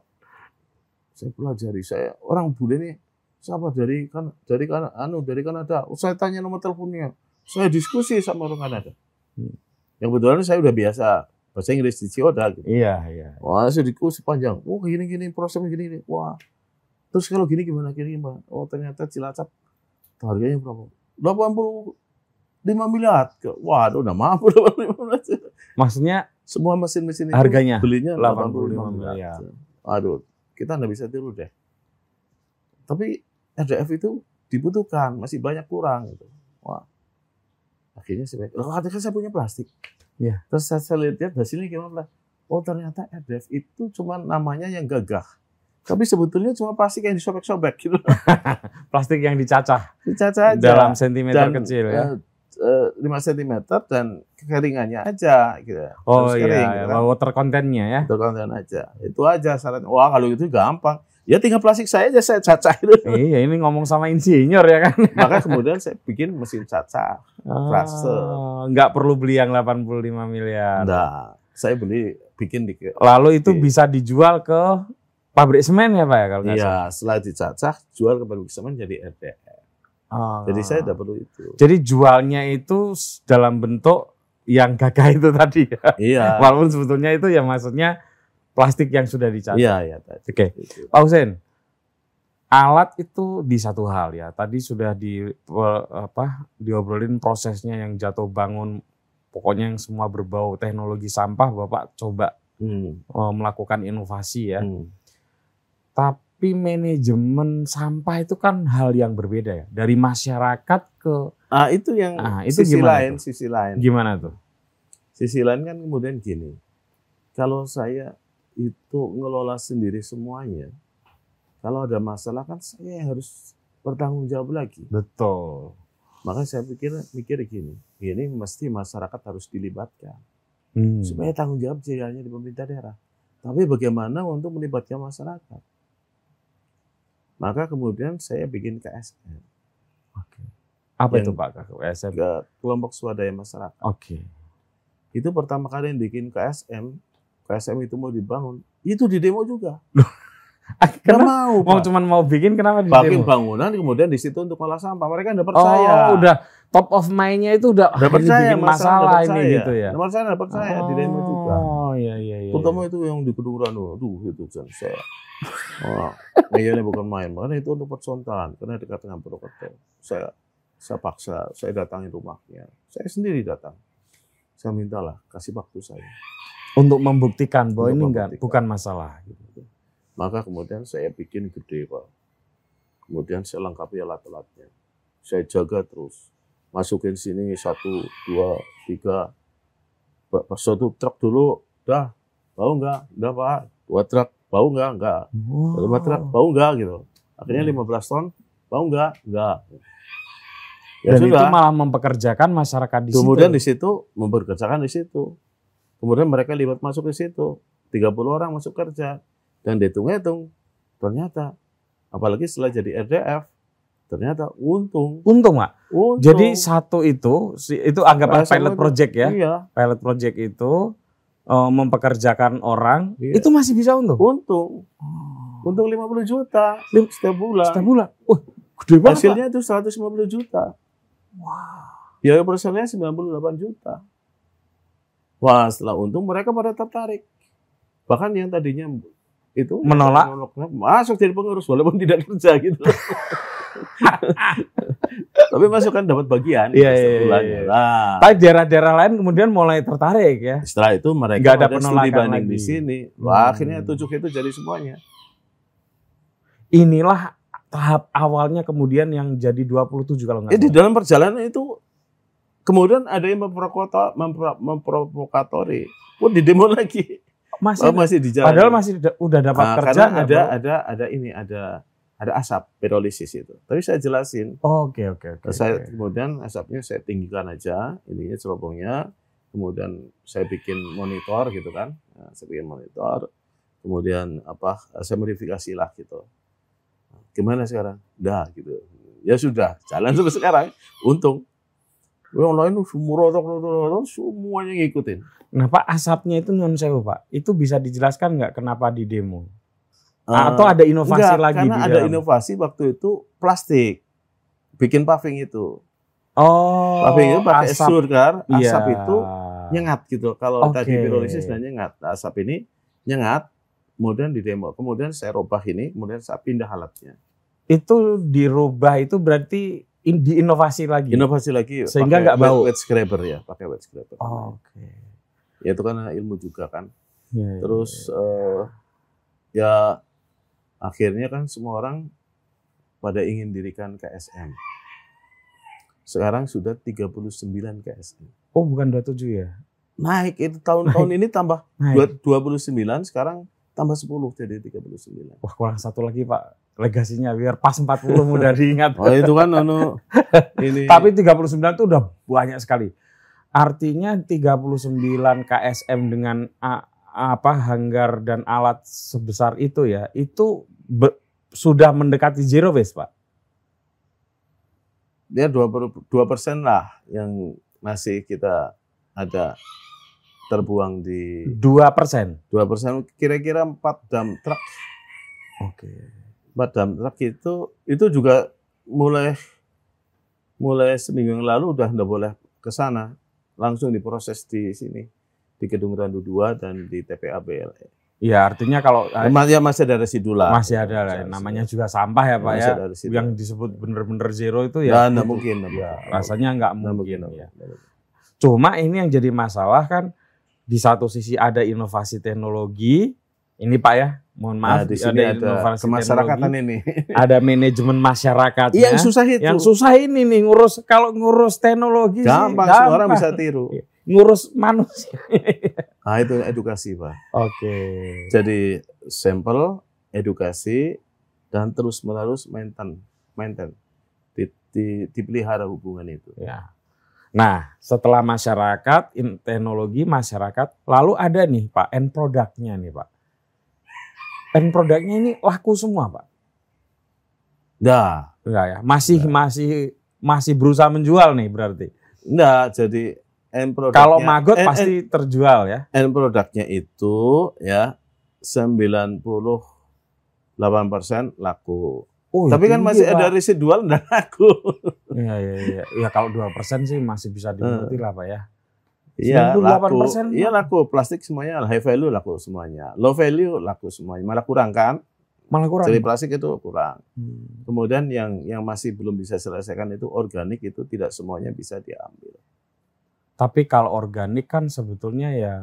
Saya pelajari saya orang bule nih siapa dari kan dari kan anu dari Kanada. Saya tanya nomor teleponnya. Saya diskusi sama orang Kanada. Hmm. Yang kebetulan saya udah biasa bahasa Inggris di Cioda gitu. Iya, iya. Wah, saya diskusi panjang. Oh, gini gini prosesnya gini gini. Wah. Terus kalau gini gimana gini gimana? Oh, ternyata Cilacap harganya berapa? 85 miliar. Waduh, udah mampu 85 miliar. Maksudnya Semua mesin-mesin itu Harganya belinya 85 85 miliar. miliar. Aduh, kita nggak bisa tiru deh. Tapi RDF itu dibutuhkan, masih banyak kurang. Gitu. Wah, akhirnya saya, loh kan saya punya plastik. Iya. Terus saya, saya lihat hasilnya gimana? Oh ternyata RDF itu cuma namanya yang gagah. Tapi sebetulnya cuma plastik yang disobek-sobek gitu. plastik yang dicacah Dicaca aja. dalam sentimeter Dan, kecil ya. eh, eh, 5 cm dan kekeringannya aja gitu. Oh Harus iya, kering, iya, gitu kan. water contentnya ya. Terkonten aja. Itu aja syaratnya. Wah kalau itu gampang. Ya tinggal plastik saya aja saya cacah itu. iya, ini ngomong sama insinyur ya kan. Maka kemudian saya bikin mesin cacah. Frase. Ah, nggak perlu beli yang 85 miliar. Nah, saya beli bikin di Lalu itu Oke. bisa dijual ke pabrik semen ya Pak ya kalau? Iya, setelah dicacah jual ke pabrik semen jadi RDF. Ah. Jadi saya tidak perlu itu. Jadi jualnya itu dalam bentuk yang gagah itu tadi ya. Iya. Walaupun sebetulnya itu ya maksudnya plastik yang sudah dicatat. Iya, iya. Oke. Itu. Pak Hussein, alat itu di satu hal ya. Tadi sudah di apa diobrolin prosesnya yang jatuh bangun, pokoknya yang semua berbau teknologi sampah, Bapak coba Hmm, eh, melakukan inovasi ya. hmm. Tapi manajemen sampah itu kan hal yang berbeda ya. Dari masyarakat ke Ah, itu yang Ah, itu sisi lain, tuh? sisi lain. gimana tuh? Sisi lain kan kemudian gini. Kalau saya itu ngelola sendiri semuanya, kalau ada masalah kan saya harus bertanggung jawab lagi. Betul. Maka saya pikir mikir gini, ini mesti masyarakat harus dilibatkan Hmm. supaya tanggung jawab hanya di pemerintah daerah. Tapi bagaimana untuk melibatkan masyarakat? Maka kemudian saya bikin KSM, Oke. Apa Yang- itu Pak KSM? ke kelompok swadaya masyarakat. Oke. Itu pertama kali yang bikin KSM, KSM itu mau dibangun, itu di demo juga. Gak Kenapa? mau, Mau Pak. cuman mau bikin kenapa di Bikin bangunan, kemudian di situ untuk olah sampah. Mereka nggak Oh, percaya. udah top of mind-nya itu udah, ah, percaya, bikin masalah masalah ini percaya. gitu ya. Nggak percaya, nggak percaya di demo juga. Oh, iya iya iya. Terutama itu yang di Kedungran, aduh itu kan saya. Wah, iya ini bukan main, makanya itu untuk percontohan, karena dekat dengan Purwokerto. Saya, saya paksa, saya datangi rumahnya, saya sendiri datang. Saya mintalah kasih waktu saya. Untuk membuktikan bahwa Untuk ini enggak membuktikan. bukan masalah gitu. Maka kemudian saya bikin gede pak. Kemudian saya lengkapi alat-alatnya. Saya jaga terus. Masukin sini satu, dua, tiga. Pak, pas satu truk dulu, dah. Bau enggak? Udah pak. Dua truk, bau enggak? Enggak. Lima truk, bau enggak gitu. Akhirnya Hmm. 15 ton, bau enggak? Enggak. Ya Dan itu sudah. malah mempekerjakan masyarakat di Kemudian situ. di situ mempekerjakan di situ. Kemudian mereka libat masuk ke situ. 30 orang masuk kerja. Dan dihitung-hitung, ternyata apalagi setelah jadi RDF, ternyata untung. Untung, Pak. untung. Jadi satu itu itu anggaplah KSM pilot itu- project ya. Iya, Pilot project itu eh, mempekerjakan orang, Iya. itu masih bisa untung. untung. Untung 50 juta Lim- setiap bulan. Setiap bulan. Wah, gede banget. Hasilnya itu 150 juta. Biaya personelnya 98 juta. Wah, setelah untung mereka pada tertarik. Bahkan yang tadinya itu Menolak. masuk jadi pengurus walaupun tidak kerja gitu. Tapi masuk kan dapat bagian Iya, iya, iya. Nah, Tapi daerah-daerah lain kemudian mulai tertarik ya. setelah itu mereka Nggak ada studi penolakan banding lagi. di sini. Wah, Hmm. akhirnya tujuh itu jadi semuanya. Inilah tahap awalnya kemudian yang jadi 27 kalau nggak Eh, di dalam perjalanan itu kemudian ada yang memprovokata- mempro- memprovokatori. Pun di demo lagi. Masih, Oh, masih di jalan. padahal masih da- udah dapat Nah, kerja karena nggak, ada Bro? ada ada ini ada ada asap pirolisis itu. Tapi saya jelasin. Oke oke oke. saya kemudian asapnya saya tinggikan aja, ininya cerobongnya. Kemudian saya bikin monitor gitu kan. Nah, saya bikin monitor. Kemudian apa? Saya modifikasi lah gitu. Gimana sekarang? Dah gitu. Ya sudah, jalan sampai sekarang. Untung. Yang lain semua semuanya ngikutin. Nah Pak asapnya itu non sewu Pak. Itu bisa dijelaskan nggak kenapa di demo? Eh, Atau ada inovasi enggak, lagi karena ada dalam? inovasi waktu itu plastik. Bikin paving itu. Oh, Paving itu pakai asap. surgar, Iya. asap itu nyengat gitu. Kalau Oke. tadi pirolisis dan nyengat, asap ini nyengat, kemudian di demo. Kemudian saya robah ini, kemudian saya pindah alatnya. Itu dirubah itu berarti in- diinovasi lagi. Inovasi lagi. Sehingga nggak bau. Wet, scraper ya, pakai wet scraper. Oh, Oke. Ya itu kan ilmu juga kan. Iya, iya, Terus iya. eh, ya akhirnya kan semua orang pada ingin dirikan KSM. Sekarang sudah 39 KSM. oh bukan 27 ya? Naik itu tahun-tahun ini tambah dua- 29 sekarang tambah 10 jadi 39. Wah kurang satu lagi Pak legasinya biar pas 40 mudah diingat. Oh itu kan anu ini Tapi 39 itu udah banyak sekali. Artinya 39 KSM dengan a- apa hanggar dan alat sebesar itu ya, itu be- sudah mendekati zero waste, Pak. dia 22 persen lah yang masih kita ada terbuang di 2 persen. 2 persen kira-kira 4 dam truk Oke. 4 dam truk itu itu juga mulai mulai seminggu yang lalu udah nggak boleh ke sana langsung diproses di sini di Gedung Randu 2 dan di TPA BLE Iya, artinya kalau Emang ya masih ada residu lah. masih ada lah, namanya juga sampah ya Pak masih ya. ada. Yang disebut bener-bener zero itu ya, ya, nggak mungkin. ya, mungkin. rasanya nggak Nggak mungkin. nggak ya. mungkin. Cuma ini yang jadi masalah kan di satu sisi ada inovasi teknologi, ini Pak ya, mohon maaf Nah, di sini ada, inovasi kemasyarakatan teknologi, ini. ada manajemen masyarakatnya. Iya, yang susah itu. Yang susah ini nih ngurus kalau ngurus teknologi sih gampang, semua orang bisa tiru. Ngurus manusia. Nah, itu edukasi, Pak. Oke. Jadi sampel, edukasi, dan terus-menerus maintain, maintain. Di, di- dipelihara hubungan itu. Ya. Nah, setelah masyarakat, in- teknologi masyarakat, lalu ada nih Pak, end produknya nih Pak. End produknya ini laku semua Pak. Nah, Enggak ya? Masih masih masih berusaha menjual nih berarti. enggak, jadi end produknya. Kalau maggot end- pasti terjual ya. end produknya itu ya 98% laku. Oh, Tapi kan tinggi, masih ada Pak. residual dan laku. Iya iya iya. Ya kalau 2% sih masih bisa dimengerti lah Pak ya. Iya, 98% laku. Iya laku. Plastik semuanya high value laku semuanya. Low value laku semuanya. Malah kurang kan? Malah kurang. Jadi plastik itu kurang. Hmm. Kemudian yang yang masih belum bisa selesaikan itu organik itu tidak semuanya bisa diambil. Tapi kalau organik kan sebetulnya ya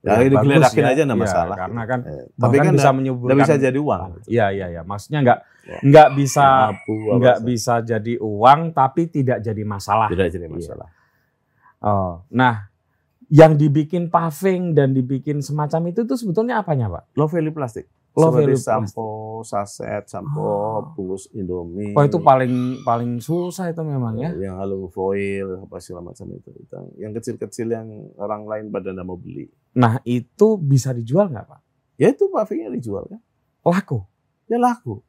Ya, ya digeledakin bagus aja nggak Iya, masalah. Karena kan Eh, bahkan tapi kan bisa menyuburkan bisa jadi uang. Iya iya iya. Maksudnya nggak Ya. bisa Abu, apa nggak saja. bisa jadi uang tapi tidak jadi masalah. Tidak jadi masalah. Oh, nah yang dibikin paving dan dibikin semacam itu tuh sebetulnya apanya pak? Low value plastik. Low Seperti sampo, saset, sampo, bungkus Indomie. Oh itu paling paling susah itu memang ya. Yang alu foil, apa segala macam itu. Itu Yang kecil-kecil yang orang lain pada nggak mau beli. Nah itu bisa dijual nggak pak? Ya itu pavingnya dijual kan. Laku. Ya laku.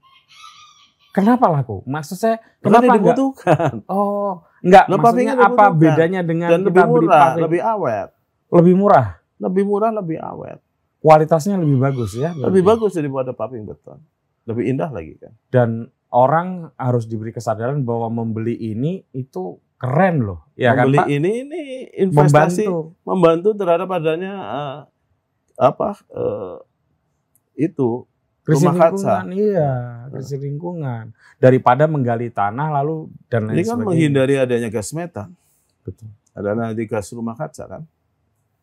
Kenapa laku? Maksud saya Karena kenapa nggak? dibutuhkan. Oh nggak. Lah, Maksudnya apa bedanya dengan Dan kita lebih beli murah, paving? lebih awet. lebih murah. Lebih murah, lebih awet. Kualitasnya lebih bagus ya. Lebih berarti. bagus daripada paving beton. Lebih indah lagi kan. dan orang harus diberi kesadaran bahwa membeli ini itu keren loh, ya Membeli kan Pak? ini ini investasi Membantu. membantu terhadap adanya eh, apa eh, itu Krisis rumah kaca. lingkungan, iya, krisis lingkungan. Daripada menggali tanah lalu dan lain ini kan sebagainya. menghindari adanya gas metan. Betul, Ada nanti gas rumah kaca kan.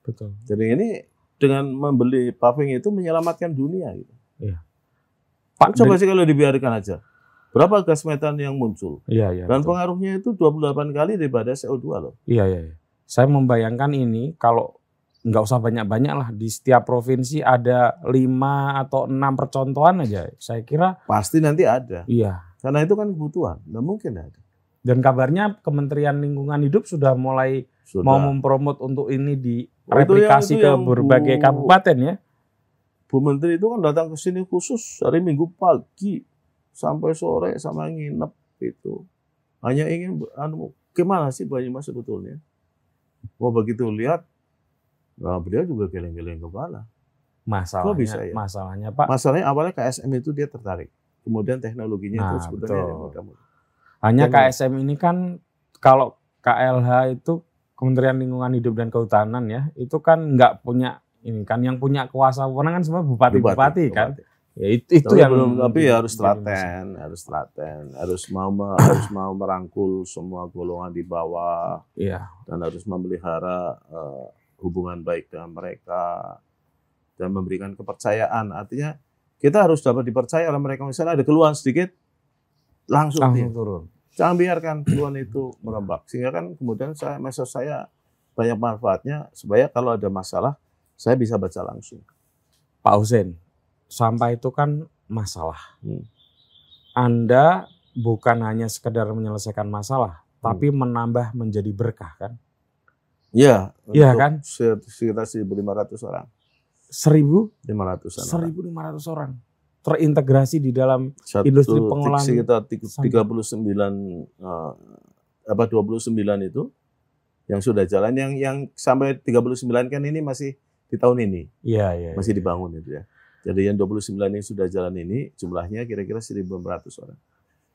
betul. Jadi ini dengan membeli paving itu menyelamatkan dunia gitu. Pak, Coba sih kalau dibiarkan aja. Berapa gas metan yang muncul? iya, iya, Dan betul. pengaruhnya itu 28 kali daripada CO2 loh. iya, iya, iya. Saya membayangkan ini kalau nggak usah banyak-banyak lah di setiap provinsi ada lima atau enam percontohan aja. Saya kira Pasti nanti ada. iya. Karena itu kan kebutuhan. Nggak mungkin ada. Dan kabarnya Kementerian Lingkungan Hidup sudah mulai Sudah. mau mempromot untuk ini di Oh, itu replikasi yang- itu ke berbagai Bu- kabupaten ya. Bu Menteri itu kan datang ke sini khusus hari Minggu pagi sampai sore sama nginep itu. Hanya ingin anu gimana sih Banyumas sebetulnya? Mau begitu lihat, nah beliau juga geleng-geleng kepala. Masalahnya, bisa ya? masalahnya Pak, Masalahnya awalnya KSM itu dia tertarik. Kemudian teknologinya Nah, itu sebetulnya betul. hanya. KSM ini kan kalau KLH itu Kementerian Lingkungan Hidup dan Kehutanan ya, itu kan nggak punya ini kan yang punya kuasa wewenang kan semua bupati-bupati kan. Ya itu itu Tapi yang belum, tapi jadi- harus telaten, harus telaten, harus mau harus mau merangkul semua golongan di bawah. Iya, dan harus memelihara eh, hubungan baik dengan mereka dan memberikan kepercayaan. Artinya kita harus dapat dipercaya oleh mereka. Misalnya ada keluhan sedikit, langsung, langsung turun. Jangan biarkan keluhan itu merembak. Sehingga kan kemudian saya medsos saya banyak manfaatnya supaya kalau ada masalah saya bisa baca langsung. Pak Husen, sampah itu kan masalah. Hmm. Anda bukan hanya sekedar menyelesaikan masalah, Hmm. tapi menambah menjadi berkah kan? Iya, Iya kan? se- Sekitar 1.500 orang. Seribu, 500 an orang. 1.500 orang terintegrasi di dalam Satu, industri pengolahan sekitar tiga- sampah. 39 eh, apa 29 itu yang sudah jalan yang yang sampai 39 kan ini masih di tahun ini Iya, iya. masih iya. dibangun itu ya. Jadi yang 29 yang sudah jalan ini jumlahnya kira-kira 1.400 orang.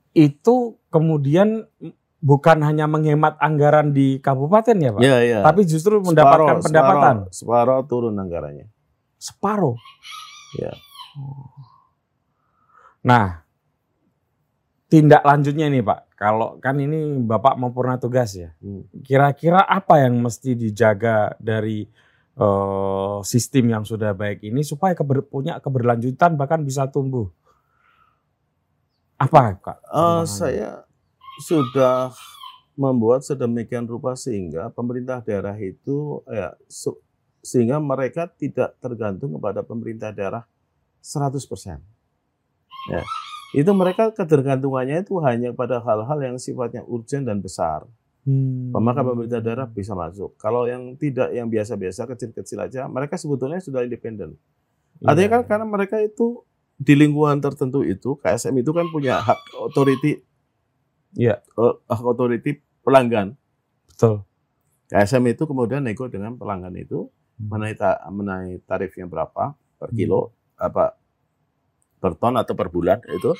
Itu kemudian bukan hanya menghemat anggaran di kabupaten ya, Pak, Iya, iya. tapi justru mendapatkan Separoh, pendapatan Separoh, separoh turun anggarannya. separuh. Ya. Nah, tindak lanjutnya nih Pak, kalau kan ini Bapak mau purna tugas ya, Hmm. kira-kira apa yang mesti dijaga dari eh, sistem yang sudah baik ini supaya keber- punya keberlanjutan bahkan bisa tumbuh? Apa Kak? Eh, tantangannya? saya sudah membuat sedemikian rupa sehingga pemerintah daerah itu ya sehingga mereka tidak tergantung kepada pemerintah daerah 100%. Ya. Itu mereka ketergantungannya itu hanya pada hal-hal yang sifatnya urgent dan besar. Hmm. Maka pemerintah daerah bisa masuk. Kalau yang tidak yang biasa-biasa kecil-kecil aja, mereka sebetulnya sudah independen. Artinya kan Iya. karena mereka itu di lingkungan tertentu itu KSM itu kan punya hak authority Iya. eh, hak authority pelanggan. betul. KSM itu kemudian nego dengan pelanggan itu Hmm. mengenai ta- mengenai tarifnya berapa per kilo apa per ton atau per bulan itu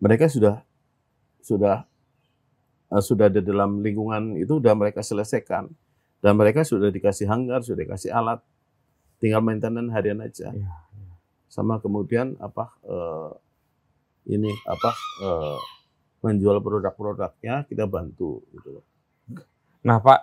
mereka sudah sudah eh, sudah ada dalam lingkungan itu sudah mereka selesaikan. Dan mereka sudah dikasih hanggar sudah dikasih alat tinggal maintenance harian aja. Iya, sama kemudian apa eh, ini apa eh, menjual produk-produknya kita bantu gitu loh. Nah Pak,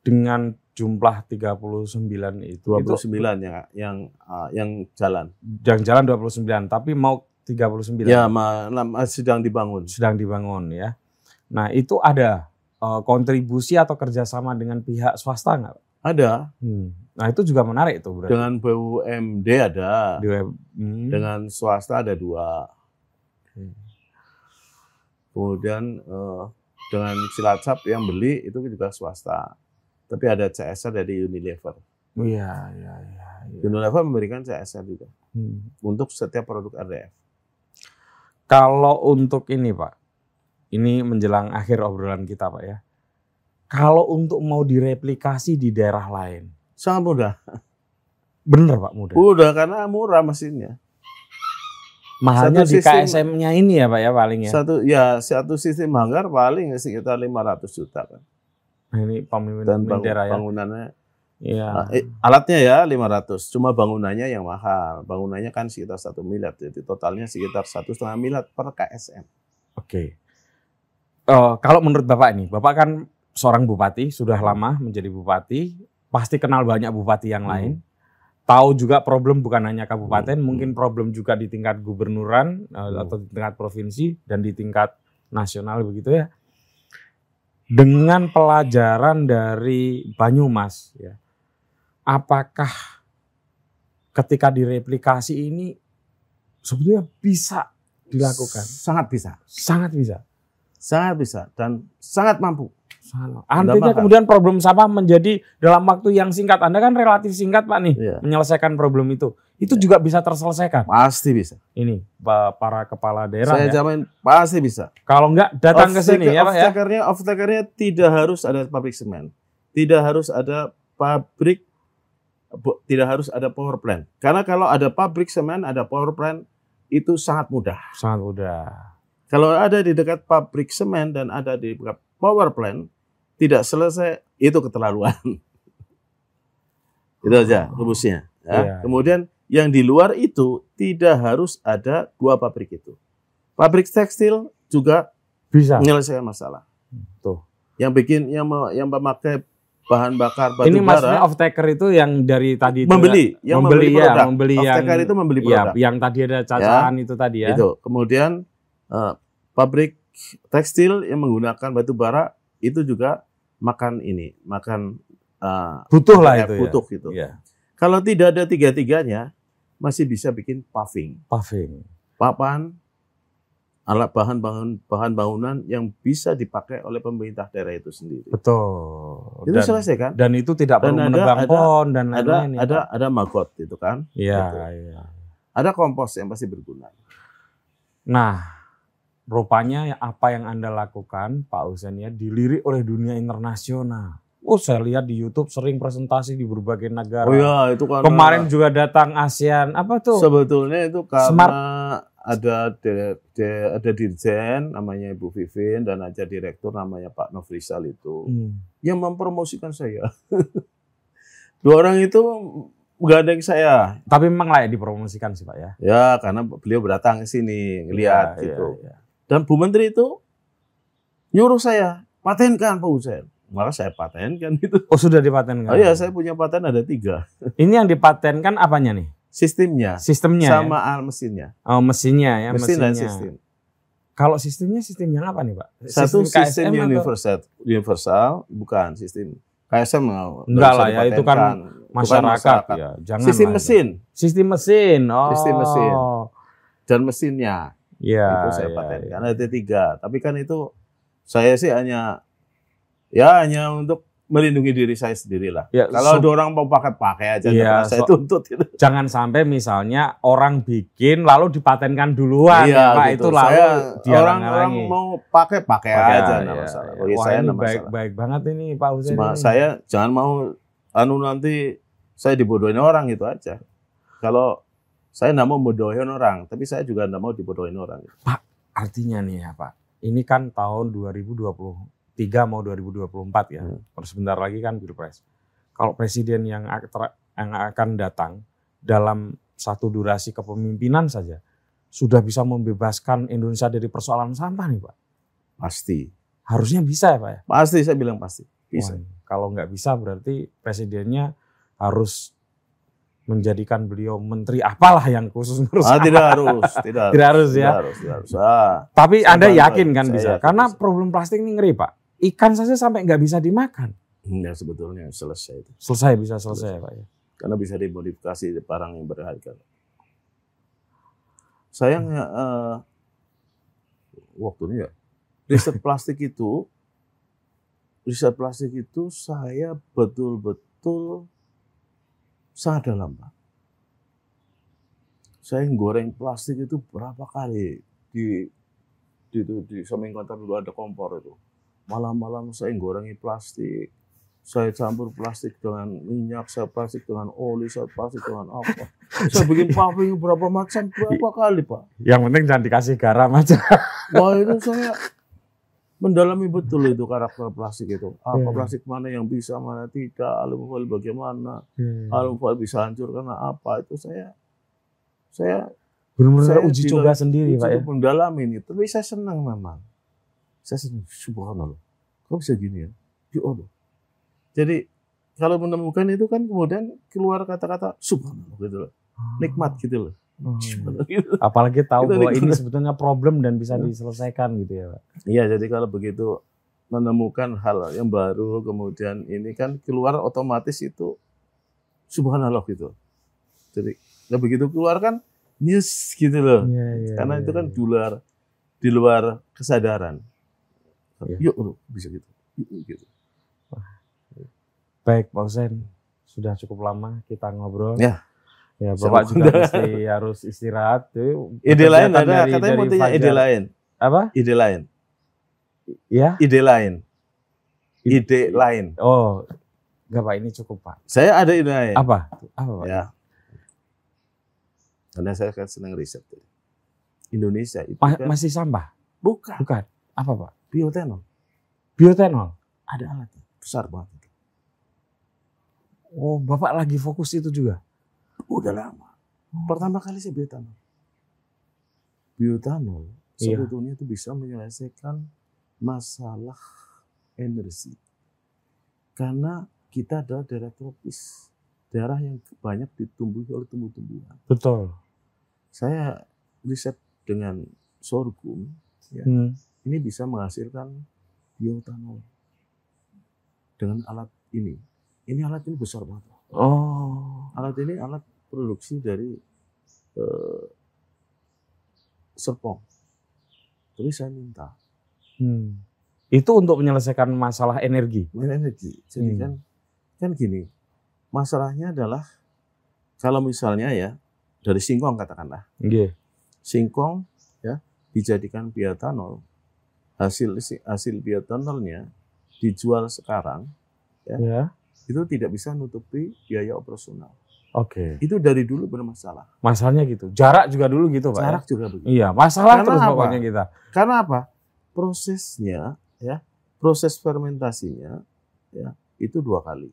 dengan jumlah 39 itu, 29 yang yang ah, yang jalan. itu yang jalan 29, tapi mau 39 Ya, ma, ma- sedang dibangun. sedang dibangun ya. Nah itu ada eh, kontribusi atau kerjasama dengan pihak swasta nggak? Pak? Ada Hmm. Nah itu juga menarik itu berarti. dengan BUMD ada. Hmm. dengan swasta ada dua. Hmm. Kemudian eh, dengan Cilacap yang beli itu juga swasta. Tapi ada CSR dari Unilever. Iya, iya, iya. iya. Unilever memberikan CSR juga Hmm. untuk setiap produk RDF. Kalau untuk ini Pak, ini menjelang akhir obrolan kita Pak ya. Kalau untuk mau direplikasi di daerah lain, Sangat mudah. bener Pak mudah. Udah karena murah mesinnya. Mahalnya satu di KSM-nya ini ya Pak ya paling ya. Satu ya satu sistem hanggar paling sekitar 500 juta kan. Nah, ini pemimpin Dan bang- daerah ya. bangunannya Iya. Nah, eh, alatnya ya 500, cuma bangunannya yang mahal. Bangunannya kan sekitar satu miliar, jadi totalnya sekitar satu setengah miliar per KSM. Oke. Eh, kalau menurut Bapak ini, Bapak kan seorang bupati, sudah lama menjadi bupati, pasti kenal banyak bupati yang Hmm. lain. Tahu juga problem bukan hanya kabupaten, Hmm. mungkin problem juga di tingkat gubernuran eh, Hmm. atau di tingkat provinsi dan di tingkat nasional begitu ya. Dengan pelajaran dari Banyumas ya. Apakah ketika direplikasi ini sebetulnya bisa dilakukan? Sangat bisa, Sangat bisa. sangat bisa dan sangat mampu. Sangat. Artinya kemudian problem sampah menjadi dalam waktu yang singkat. Anda kan relatif singkat Pak nih Iya. menyelesaikan problem itu. Itu Iya. juga bisa terselesaikan. Pasti bisa. Ini pa- para kepala daerah Saya ya. jamin pasti bisa. Kalau enggak datang ke sini ya Pak ya. Off-takernya, off-takernya tidak harus ada pabrik semen, tidak harus ada pabrik, tidak harus ada power plant. Karena kalau ada pabrik semen, ada power plant itu sangat mudah. Sangat mudah. Kalau ada di dekat pabrik semen dan ada di dekat power plant, tidak selesai, itu keterlaluan. itu aja rumusnya. ya. Iya. Kemudian yang di luar itu tidak harus ada dua pabrik itu. Pabrik tekstil juga Bisa. menyelesaikan masalah. Tuh. Yang bikin yang yang memakai bahan bakar batu Ini maksudnya off taker itu yang dari tadi itu membeli, yang membeli, membeli, ya, produk. membeli yang Off-taker itu membeli ya, produk. yang tadi ada cacahan itu tadi ya. Itu. Kemudian eh, pabrik tekstil yang menggunakan batu bara itu juga makan ini, makan eh, Butuh lah eh, itu butuh gitu. ya. Kalau tidak ada tiga-tiganya, masih bisa bikin paving, Paving. papan, alat bahan bahan bahan bangunan yang bisa dipakai oleh pemerintah daerah itu sendiri. Betul. Itu Dan, selesai kan? dan itu tidak Dan perlu ada- menebang ada- pohon dan Ada lain-lain ya, ada Pak. ada magot itu kan? Iya, gitu. iya. Ada kompos yang pasti berguna. Nah, rupanya apa yang Anda lakukan, Pak Husen ya, dilirik oleh dunia internasional. Oh, saya lihat di YouTube sering presentasi di berbagai negara. Oh ya, itu karena Kemarin juga datang ASEAN, apa tuh? sebetulnya itu karena Smart. ada di- di- ada dirjen namanya Ibu Vivin dan ada direktur namanya Pak Nofrisal itu Hmm. yang mempromosikan saya. Dua orang itu nggak ada yang saya. Tapi memang layak dipromosikan sih Pak ya. Ya, karena beliau datang ke sini ngelihat Iya, gitu. iya, iya. Dan Bu Menteri itu nyuruh saya patenkan Pak Hussein. Maka saya patenkan itu. Oh sudah dipatenkan. Oh iya, saya punya paten ada tiga. Ini yang dipatenkan apanya nih? Sistemnya Sistemnya. sama ya? al mesinnya. Oh mesinnya ya. Mesin dan mesinnya. sistem. Kalau sistemnya sistem yang apa nih Pak? Satu sistem, KSM atau- universal, universal bukan sistem KSM nggak Enggak lah ya, itu kan. Bukan masyarakat, ya. Jangan Sistem lah itu. mesin Sistem mesin. Oh. Sistem mesin. dan mesinnya Iya. itu saya iya, patenkan iya. ada tiga. Tapi kan itu saya sih hanya ya hanya untuk melindungi diri saya sendiri lah. Ya, Kalau so- ada orang mau pakai pakai aja, nggak pernah saya so- tuntut gitu. jangan sampai misalnya orang bikin lalu dipatenkan duluan Iya, ya, Pak gitu. itu lalu Saya dia orang-orang mau pakai pakai aja, iya, masalah. iya. Bagi Wah, saya ini nggak baik masalah. baik banget ini Pak. Cuma ini. saya jangan mau anu nanti saya dibodohin orang gitu aja. Kalau saya nggak mau bodohin orang, tapi saya juga nggak mau dibodohin orang. artinya nih ya Pak. Ini kan tahun 2023 mau 2024 ya. Hmm. Terus sebentar lagi kan Pilpres. Kalau presiden yang ak- yang akan datang dalam satu durasi kepemimpinan saja sudah bisa membebaskan Indonesia dari persoalan sampah nih Pak. Pasti, Harusnya bisa ya Pak ya. pasti saya bilang pasti bisa. Wah, kalau nggak bisa berarti presidennya harus menjadikan beliau menteri apalah yang khusus ngurus. Ah, tidak harus, tidak harus. Tidak harus ya. Tidak harus, tidak harus. Ah, Tapi Anda yakin kan bisa? yakin Karena bisa. problem plastik ini ngeri Pak. Ikan saja sampai nggak bisa dimakan. ya sebetulnya selesai itu. Selesai bisa selesai Pak ya. Karena bisa dimodifikasi barang yang berharga. Sayangnya eh, waktunya ya. Riset plastik itu, riset plastik itu saya betul-betul sangat dalam Pak. Saya goreng plastik itu berapa kali di di di, di samping kantor dulu ada kompor itu. Malam-malam saya gorengi plastik, saya campur plastik dengan minyak, saya plastik dengan oli, saya plastik dengan apa. Saya bikin paving berapa macam, berapa kali Pak. Yang penting jangan dikasih garam aja. Wah itu saya mendalami betul itu karakter plastik itu. Apa Hmm. plastik mana yang bisa, mana tidak, foil bagaimana, aluminium foil bisa hancur karena apa itu saya saya Benar-benar saya uji coba sendiri Pak ya. mendalami ini. Tapi saya senang memang. Saya senang, subhanallah. Kok bisa gini ya? Ya Allah. Jadi kalau menemukan itu kan kemudian keluar kata-kata subhanallah gitu loh. Nikmat gitu loh. Oh. Subhanallah gitu. Apalagi tahu bahwa nikmat. ini sebetulnya problem dan bisa Hmm. diselesaikan gitu ya Pak. Iya, jadi kalau begitu menemukan hal yang baru, kemudian ini kan keluar otomatis itu subhanallah gitu. Jadi nah begitu keluar kan nyes gitu loh. Iya, iya, Karena iya, itu kan iya. di luar di luar kesadaran. Iya. Yuk, loh, bisa gitu. Yuk, gitu. Baik Pak Hussein, sudah cukup lama kita ngobrol. Ya. Ya, Siapa Bapak juga Anda? mesti harus istirahat. Ide lain ada, dari- katanya dari tanya ide lain. Apa? Ide lain. Ya? Ide lain. Ide lain. Oh, enggak Pak, ini cukup Pak. Saya ada ide lain. Apa? Apa Pak? Ya. Karena saya kan senang riset. Indonesia itu Ma- kan masih sampah? bukan Bukan. Apa Pak? Biotenol. Biotenol. Ada alatnya besar banget. Oh, Bapak lagi fokus itu juga? Udah lama. Pertama kali saya biotanol. Biotanol Iya. sebetulnya itu bisa menyelesaikan masalah energi. Karena kita adalah daerah tropis. Daerah yang banyak ditumbuhi oleh tumbuh-tumbuhan. Betul. Saya riset dengan sorghum, Ya. Hmm. Ini bisa menghasilkan biotanol. Dengan alat ini. Ini alat ini besar banget. Oh. Alat ini alat produksi dari eh, Serpong. Tapi saya minta Hmm. Itu untuk menyelesaikan masalah energi. main energi. Jadi Hmm. kan kan gini, masalahnya adalah kalau misalnya ya dari singkong katakanlah, Iya. singkong ya dijadikan bioetanol, hasil hasil bioetanolnya dijual sekarang Ya. itu tidak bisa nutupi biaya operasional. Oke. Itu dari dulu bermasalah. Masalahnya gitu. Jarak juga dulu gitu, Pak. ya? Jarak juga begitu. Iya, masalah Karena terus apa? pokoknya kita. Karena apa? Prosesnya ya, proses fermentasinya ya itu dua kali,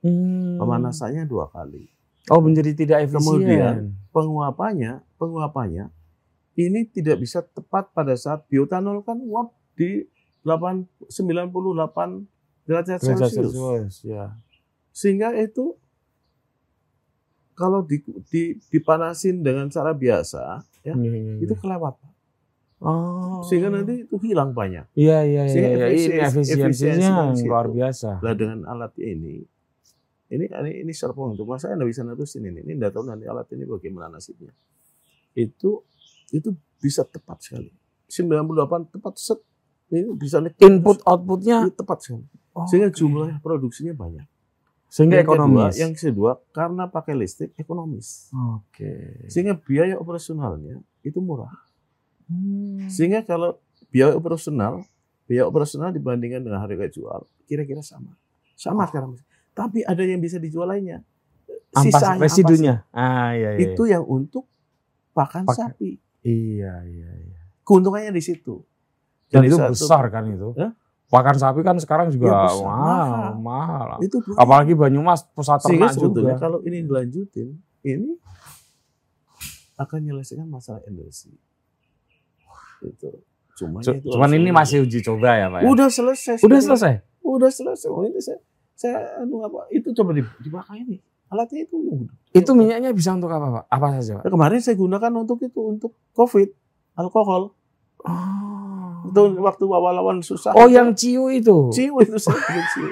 Hmm. pemanasannya dua kali. Oh, menjadi tidak efisien. Kemudian penguapannya, penguapannya ini tidak bisa tepat pada saat biotanol kan uap di 8 98 derajat Celcius. Ya. Sehingga itu kalau di, di- dipanasin dengan cara biasa ya Hmm. itu kelewat. Pak. Oh. Sehingga nanti itu hilang banyak. Iya iya iya. Sehingga. Ini efisiensi- efisiensinya luar biasa. Lah dengan alat ini ini ini, ini serpong untuk saya nggak bisa nerusin ini. Ini nggak tahu nanti alat ini bagaimana nasibnya. Itu itu bisa tepat sekali. 98 tepat set. Ini bisa nih Input outputnya Ini tepat sekali. oh, Sehingga jumlah produksinya banyak. sehingga yang kedua, ekonomis. yang kedua karena pakai listrik ekonomis. Oke. Sehingga biaya operasionalnya itu murah. Hmm. Sehingga kalau biaya operasional, biaya operasional dibandingkan dengan harga jual, kira-kira sama. Sama sekarang. Tapi ada yang bisa dijual lainnya. Ampas Sisanya, residunya. Ah iya iya. Itu yang untuk pakan Pakan. sapi. Iya iya iya. Keuntungannya di situ. Dan Jadi itu besar kan itu. Hah? Pakan sapi kan sekarang juga Ya, besar. mahal, mahal. Itu. Apalagi Banyumas pusat Sehingga ternak sebetulnya juga. kalau ini dilanjutin, ini akan menyelesaikan masalah energi. Itu. Cuma Cu- itu Cuman ini masih uji coba ya Pak ya? udah selesai. Udah selesai? Udah selesai. Oh, ini saya saya anu apa? Itu coba di- dipakai ini. Alatnya itu Itu minyaknya bisa untuk apa Pak? Apa saja Pak? Nah, kemarin saya gunakan untuk itu untuk COVID alkohol. Oh, Itu waktu awal-awal susah. oh yang ciu itu? ciu itu saya bikin ciu.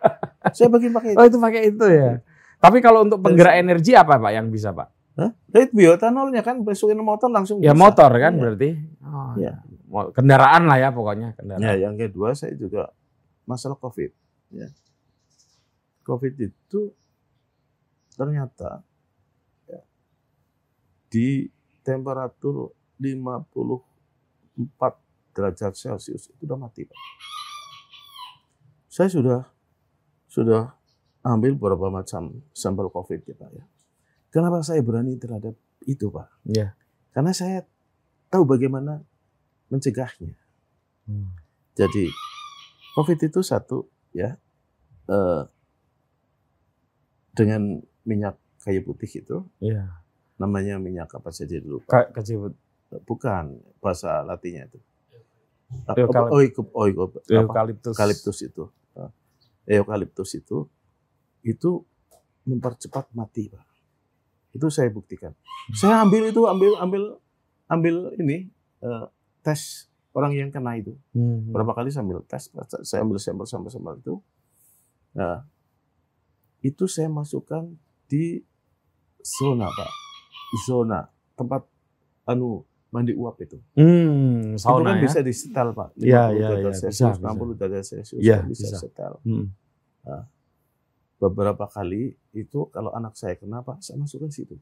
saya bikin pakai itu. Oh itu pakai itu ya? Tapi kalau untuk penggerak energi apa Pak yang bisa Pak? Hah? Jadi bioetanolnya kan masukin motor langsung. Ya bisa. motor kan Iya. berarti? Oh, Iya. Mo- Kendaraan lah ya pokoknya. Kendaraan. Ya, yang kedua saya juga masalah COVID. Ya. COVID itu ternyata ya, di temperatur 54 derajat Celcius itu udah mati, Pak. Saya sudah sudah ambil beberapa macam sampel COVID ya, Pak ya. Kenapa saya berani terhadap itu, Pak? Iya. Karena saya tahu bagaimana mencegahnya. Hmm. Jadi COVID itu satu ya eh, dengan minyak kayu putih itu Iya. namanya minyak apa saja dulu Pak? Ka- kecil Bukan bahasa latinnya itu. Eukalip- Oik, oik, apa? eukaliptus. Eukaliptus itu. Eh, Eukaliptus itu itu mempercepat mati Pak. Itu saya buktikan. Saya ambil itu ambil ambil ambil ini eh, tes orang yang kena itu. Hmm. berapa kali sambil tes saya ambil sampel sampel sampel itu nah itu saya masukkan di zona pak zona tempat anu mandi uap itu. Hmm, itu sauna kan ya. bisa di setel pak Iya, 50 iya, iya, bisa, 60 derajat celcius Iya, kan bisa, bisa. setel. Hmm. beberapa kali itu kalau anak saya kenapa saya masukkan situ.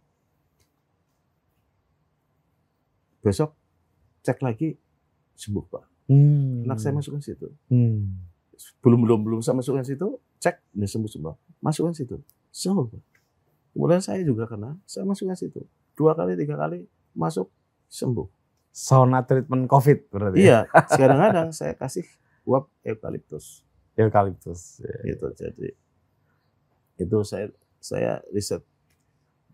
Besok cek lagi sembuh pak. Hmm. anak saya masukkan situ. Hmm. belum belum belum saya masukkan situ cek dia sembuh sembuh masukkan situ. Sembuh kemudian saya juga kena saya masukkan situ. Dua kali tiga kali masuk sembuh Sauna treatment COVID berarti. ya? iya kadang-kadang saya kasih uap eukaliptus Eukaliptus. Ya. gitu jadi itu saya saya riset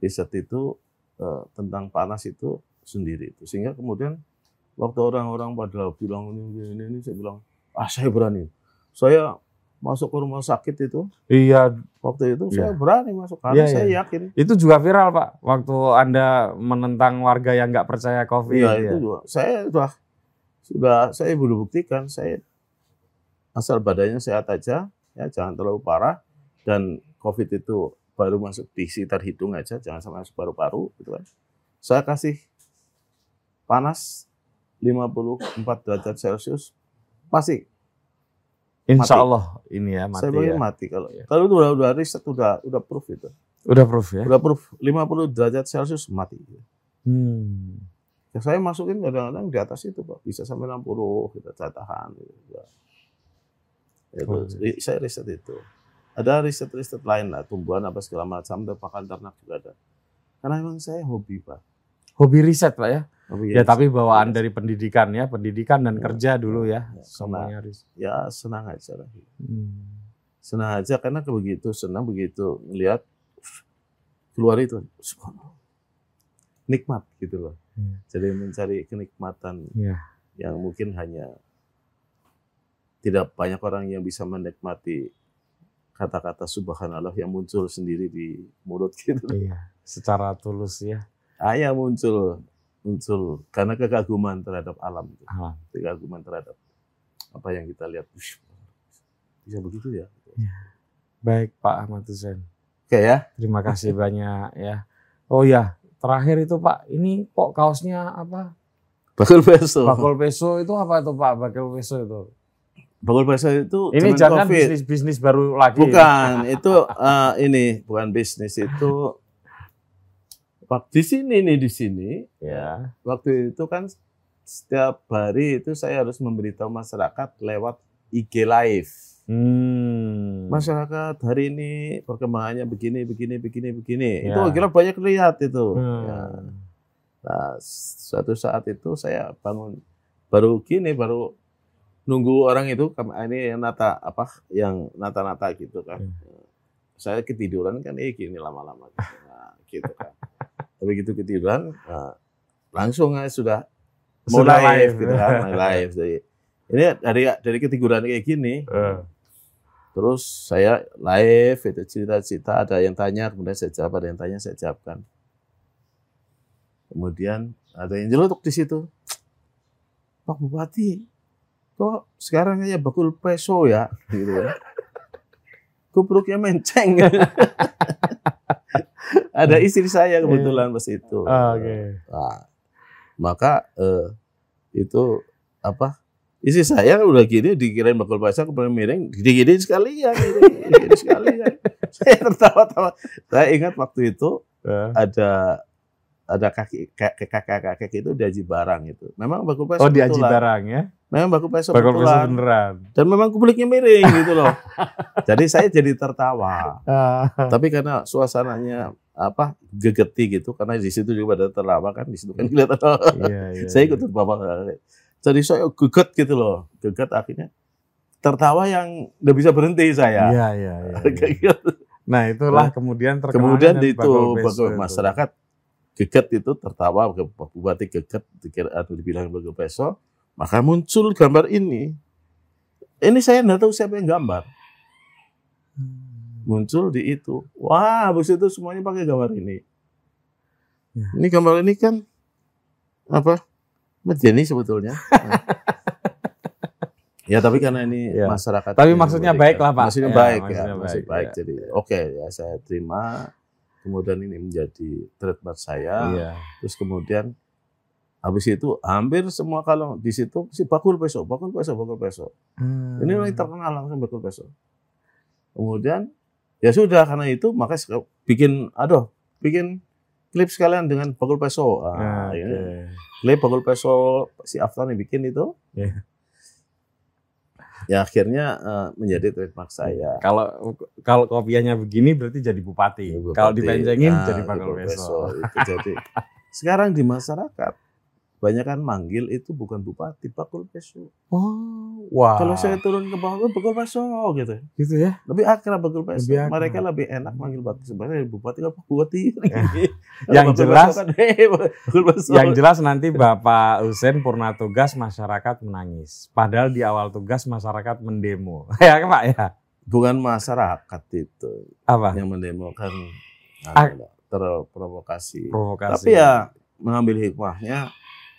riset itu eh, tentang panas itu sendiri itu sehingga kemudian waktu orang-orang pada bilang ini, ini ini saya bilang ah saya berani saya masuk ke rumah sakit itu Iya, waktu itu Iya. saya berani masuk karena Iya, saya iya. yakin itu juga viral Pak. Waktu Anda menentang warga yang nggak percaya COVID. Iya ya. itu juga saya sudah sudah saya belum buktikan saya asal badannya sehat aja ya jangan terlalu parah dan covid itu baru masuk di sekitar hidung aja jangan sampai masuk paru-paru gitu kan saya kasih panas 54 derajat celcius pasti Insya Mati. Allah ini ya mati saya ya. mati kalau Iya. kalau itu udah udah riset udah udah proof itu Udah proof ya. udah proof 50 derajat celcius mati Hmm. Ya, saya masukin kadang-kadang di atas itu pak bisa sampai 60 kita saya tahan gitu. Ya. itu Oh. ri- saya riset itu ada riset-riset lain lah tumbuhan apa segala macam dan pakan ternak juga ada karena memang saya hobi pak Hobi riset Pak ya. Hobi Ya, tapi bawaan Iya. dari pendidikan ya, pendidikan dan Ya, kerja dulu ya. ya, Semuanya riset. ya senang aja lah Hmm. senang aja karena begitu senang begitu melihat keluar itu nikmat gitu loh Hmm. jadi mencari kenikmatan Iya. yang mungkin hanya tidak banyak orang yang bisa menikmati kata-kata subhanallah yang muncul sendiri di mulut gitu Iya. Secara tulus ya. hanya muncul muncul karena kekaguman terhadap alam gitu. Alam. kekaguman terhadap apa yang kita lihat Ush, bisa begitu ya Baik Pak Ahmad Hussein. oke ya Terima kasih banyak ya. Oh ya, terakhir itu Pak, ini kok kaosnya apa? bakul peso Bakul peso itu apa itu Pak? Bakul peso itu. bakul peso itu Ini jangan COVID. bisnis bisnis baru lagi. bukan itu eh, ini bukan bisnis itu waktu di sini nih di sini Ya. waktu itu kan setiap hari itu saya harus memberitahu masyarakat lewat IG live Hmm. masyarakat hari ini perkembangannya begini begini begini begini Ya. itu kira banyak lihat itu Hmm. Ya. nah suatu saat itu saya bangun baru gini baru nunggu orang itu kam- ini yang nata apa yang nata-nata gitu kan Hmm. saya ketiduran kan eh gini lama-lama nah, gitu kan tapi gitu ketiduran nah, langsung aja sudah mau Sudah live, live. gitu kan live jadi ini dari dari ketiduran kayak gini Eh. Terus saya live itu cerita-cerita ada yang tanya kemudian saya jawab ada yang tanya saya jawabkan. Kemudian ada yang jelutuk di situ. Pak Bupati, kok sekarang aja bakul peso ya? Gitu ya. Kupruknya menceng. ada istri saya kebetulan pas itu. Ah, Oke. Nah, maka eh, itu apa? Isi saya udah gini dikirain bakul pasang kemudian miring, gini-gini sekalian, gini, gini sekalian. saya tertawa-tawa. Saya ingat waktu itu Eh. ada ada kaki kakek kakek kakek itu diaji barang itu. Memang bakul pasang Oh di Aji betulan. Barang ya? Memang bakul pasang Bakul peso beneran. Dan memang kubuliknya miring gitu loh. jadi saya jadi tertawa. Ah. Tapi karena suasananya apa gegeti gitu karena di situ juga pada tertawa kan di situ kan kelihatan Iya, iya. saya ikut bapak jadi saya geget gitu loh geget akhirnya tertawa yang nggak bisa berhenti saya Iya, iya, iya. iya. Gitu. Nah, itulah kemudian terkenal kemudian itu bakul peso bakul- itu. Geget itu tertawa bupati geget dikira atau dibilang bakul peso maka muncul gambar ini ini saya nggak tahu siapa yang gambar Hmm. muncul di itu wah habis itu semuanya pakai gambar ini Ya. ini gambar ini kan apa Medeni sebetulnya ya tapi karena ini Ya. masyarakat Tapi maksudnya baik lah, Pak. maksudnya Ya, baik ya maksudnya masih baik, baik ya. jadi oke ya saya terima kemudian ini menjadi trademark saya Iya. terus kemudian habis itu hampir semua kalau di situ si bakul peso bakul peso bakul peso Hmm. ini yang terkenal langsung bakul peso. Kemudian ya sudah karena itu maka bikin aduh bikin klip sekalian dengan bakul peso. Ah, oke. ini klip bakul peso si Aftan yang bikin itu. Iya. Ya akhirnya eh, menjadi trademark saya. Kalau kalau kopiannya begini berarti jadi bupati. Bupati. Kalau dipencengin Ah, jadi peso. Itu jadi sekarang di masyarakat banyak kan manggil itu bukan bupati bakul peso. Oh, wah. Kalau saya turun ke bawah bakul peso gitu. gitu ya. lebih akrab bakul peso. Lebih akrab. Mereka lebih enak manggil batu sebenarnya bupati apa bupati. Yang Bakul jelas- kan, "Hei, bakul peso." Yang jelas nanti Bapak Husen purna tugas masyarakat menangis. Padahal di awal tugas masyarakat mendemo. ya Pak ya. bukan masyarakat itu Apa? yang mendemokan Ah. anu, terprovokasi. Provokasi. Tapi ya mengambil hikmahnya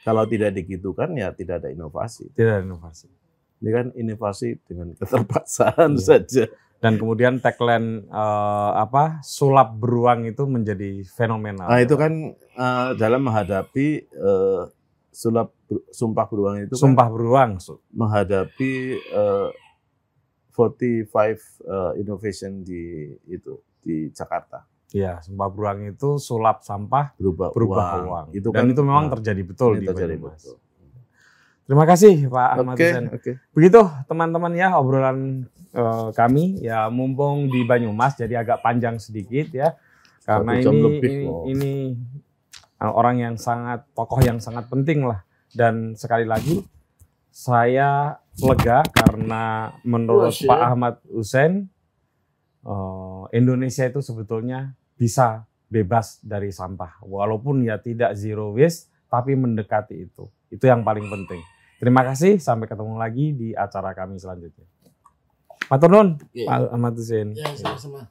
kalau tidak digitukan ya tidak ada inovasi. tidak ada inovasi. Ini kan inovasi dengan keterpaksaan Iya. saja. Dan kemudian tagline eh, apa sulap beruang itu menjadi fenomenal. Nah, itu kan eh, dalam menghadapi eh, sulap sumpah beruang itu kan sumpah beruang. Su- menghadapi eh, 45 eh, innovation di itu di Jakarta Iya, sumpah beruang itu sulap sampah berubah, berubah uang. uang. Itu Dan kan itu memang nah, terjadi betul di terjadi Banyumas. betul. Terima kasih Pak Ahmad Husen. oke. Begitu teman-teman ya obrolan eh, kami ya mumpung di Banyumas jadi agak panjang sedikit ya karena ini lebih, ini, wow. ini eh, orang yang sangat tokoh yang sangat penting lah dan sekali lagi saya lega karena menurut Wah, Pak. Ahmad Husen eh, Indonesia itu sebetulnya bisa bebas dari sampah. Walaupun ya tidak zero waste, tapi mendekati itu. Itu yang paling penting. Terima kasih, sampai ketemu lagi di acara kami selanjutnya. Matur nuwun, Iya. Pak Ahmad Hussein. Ya, sama-sama.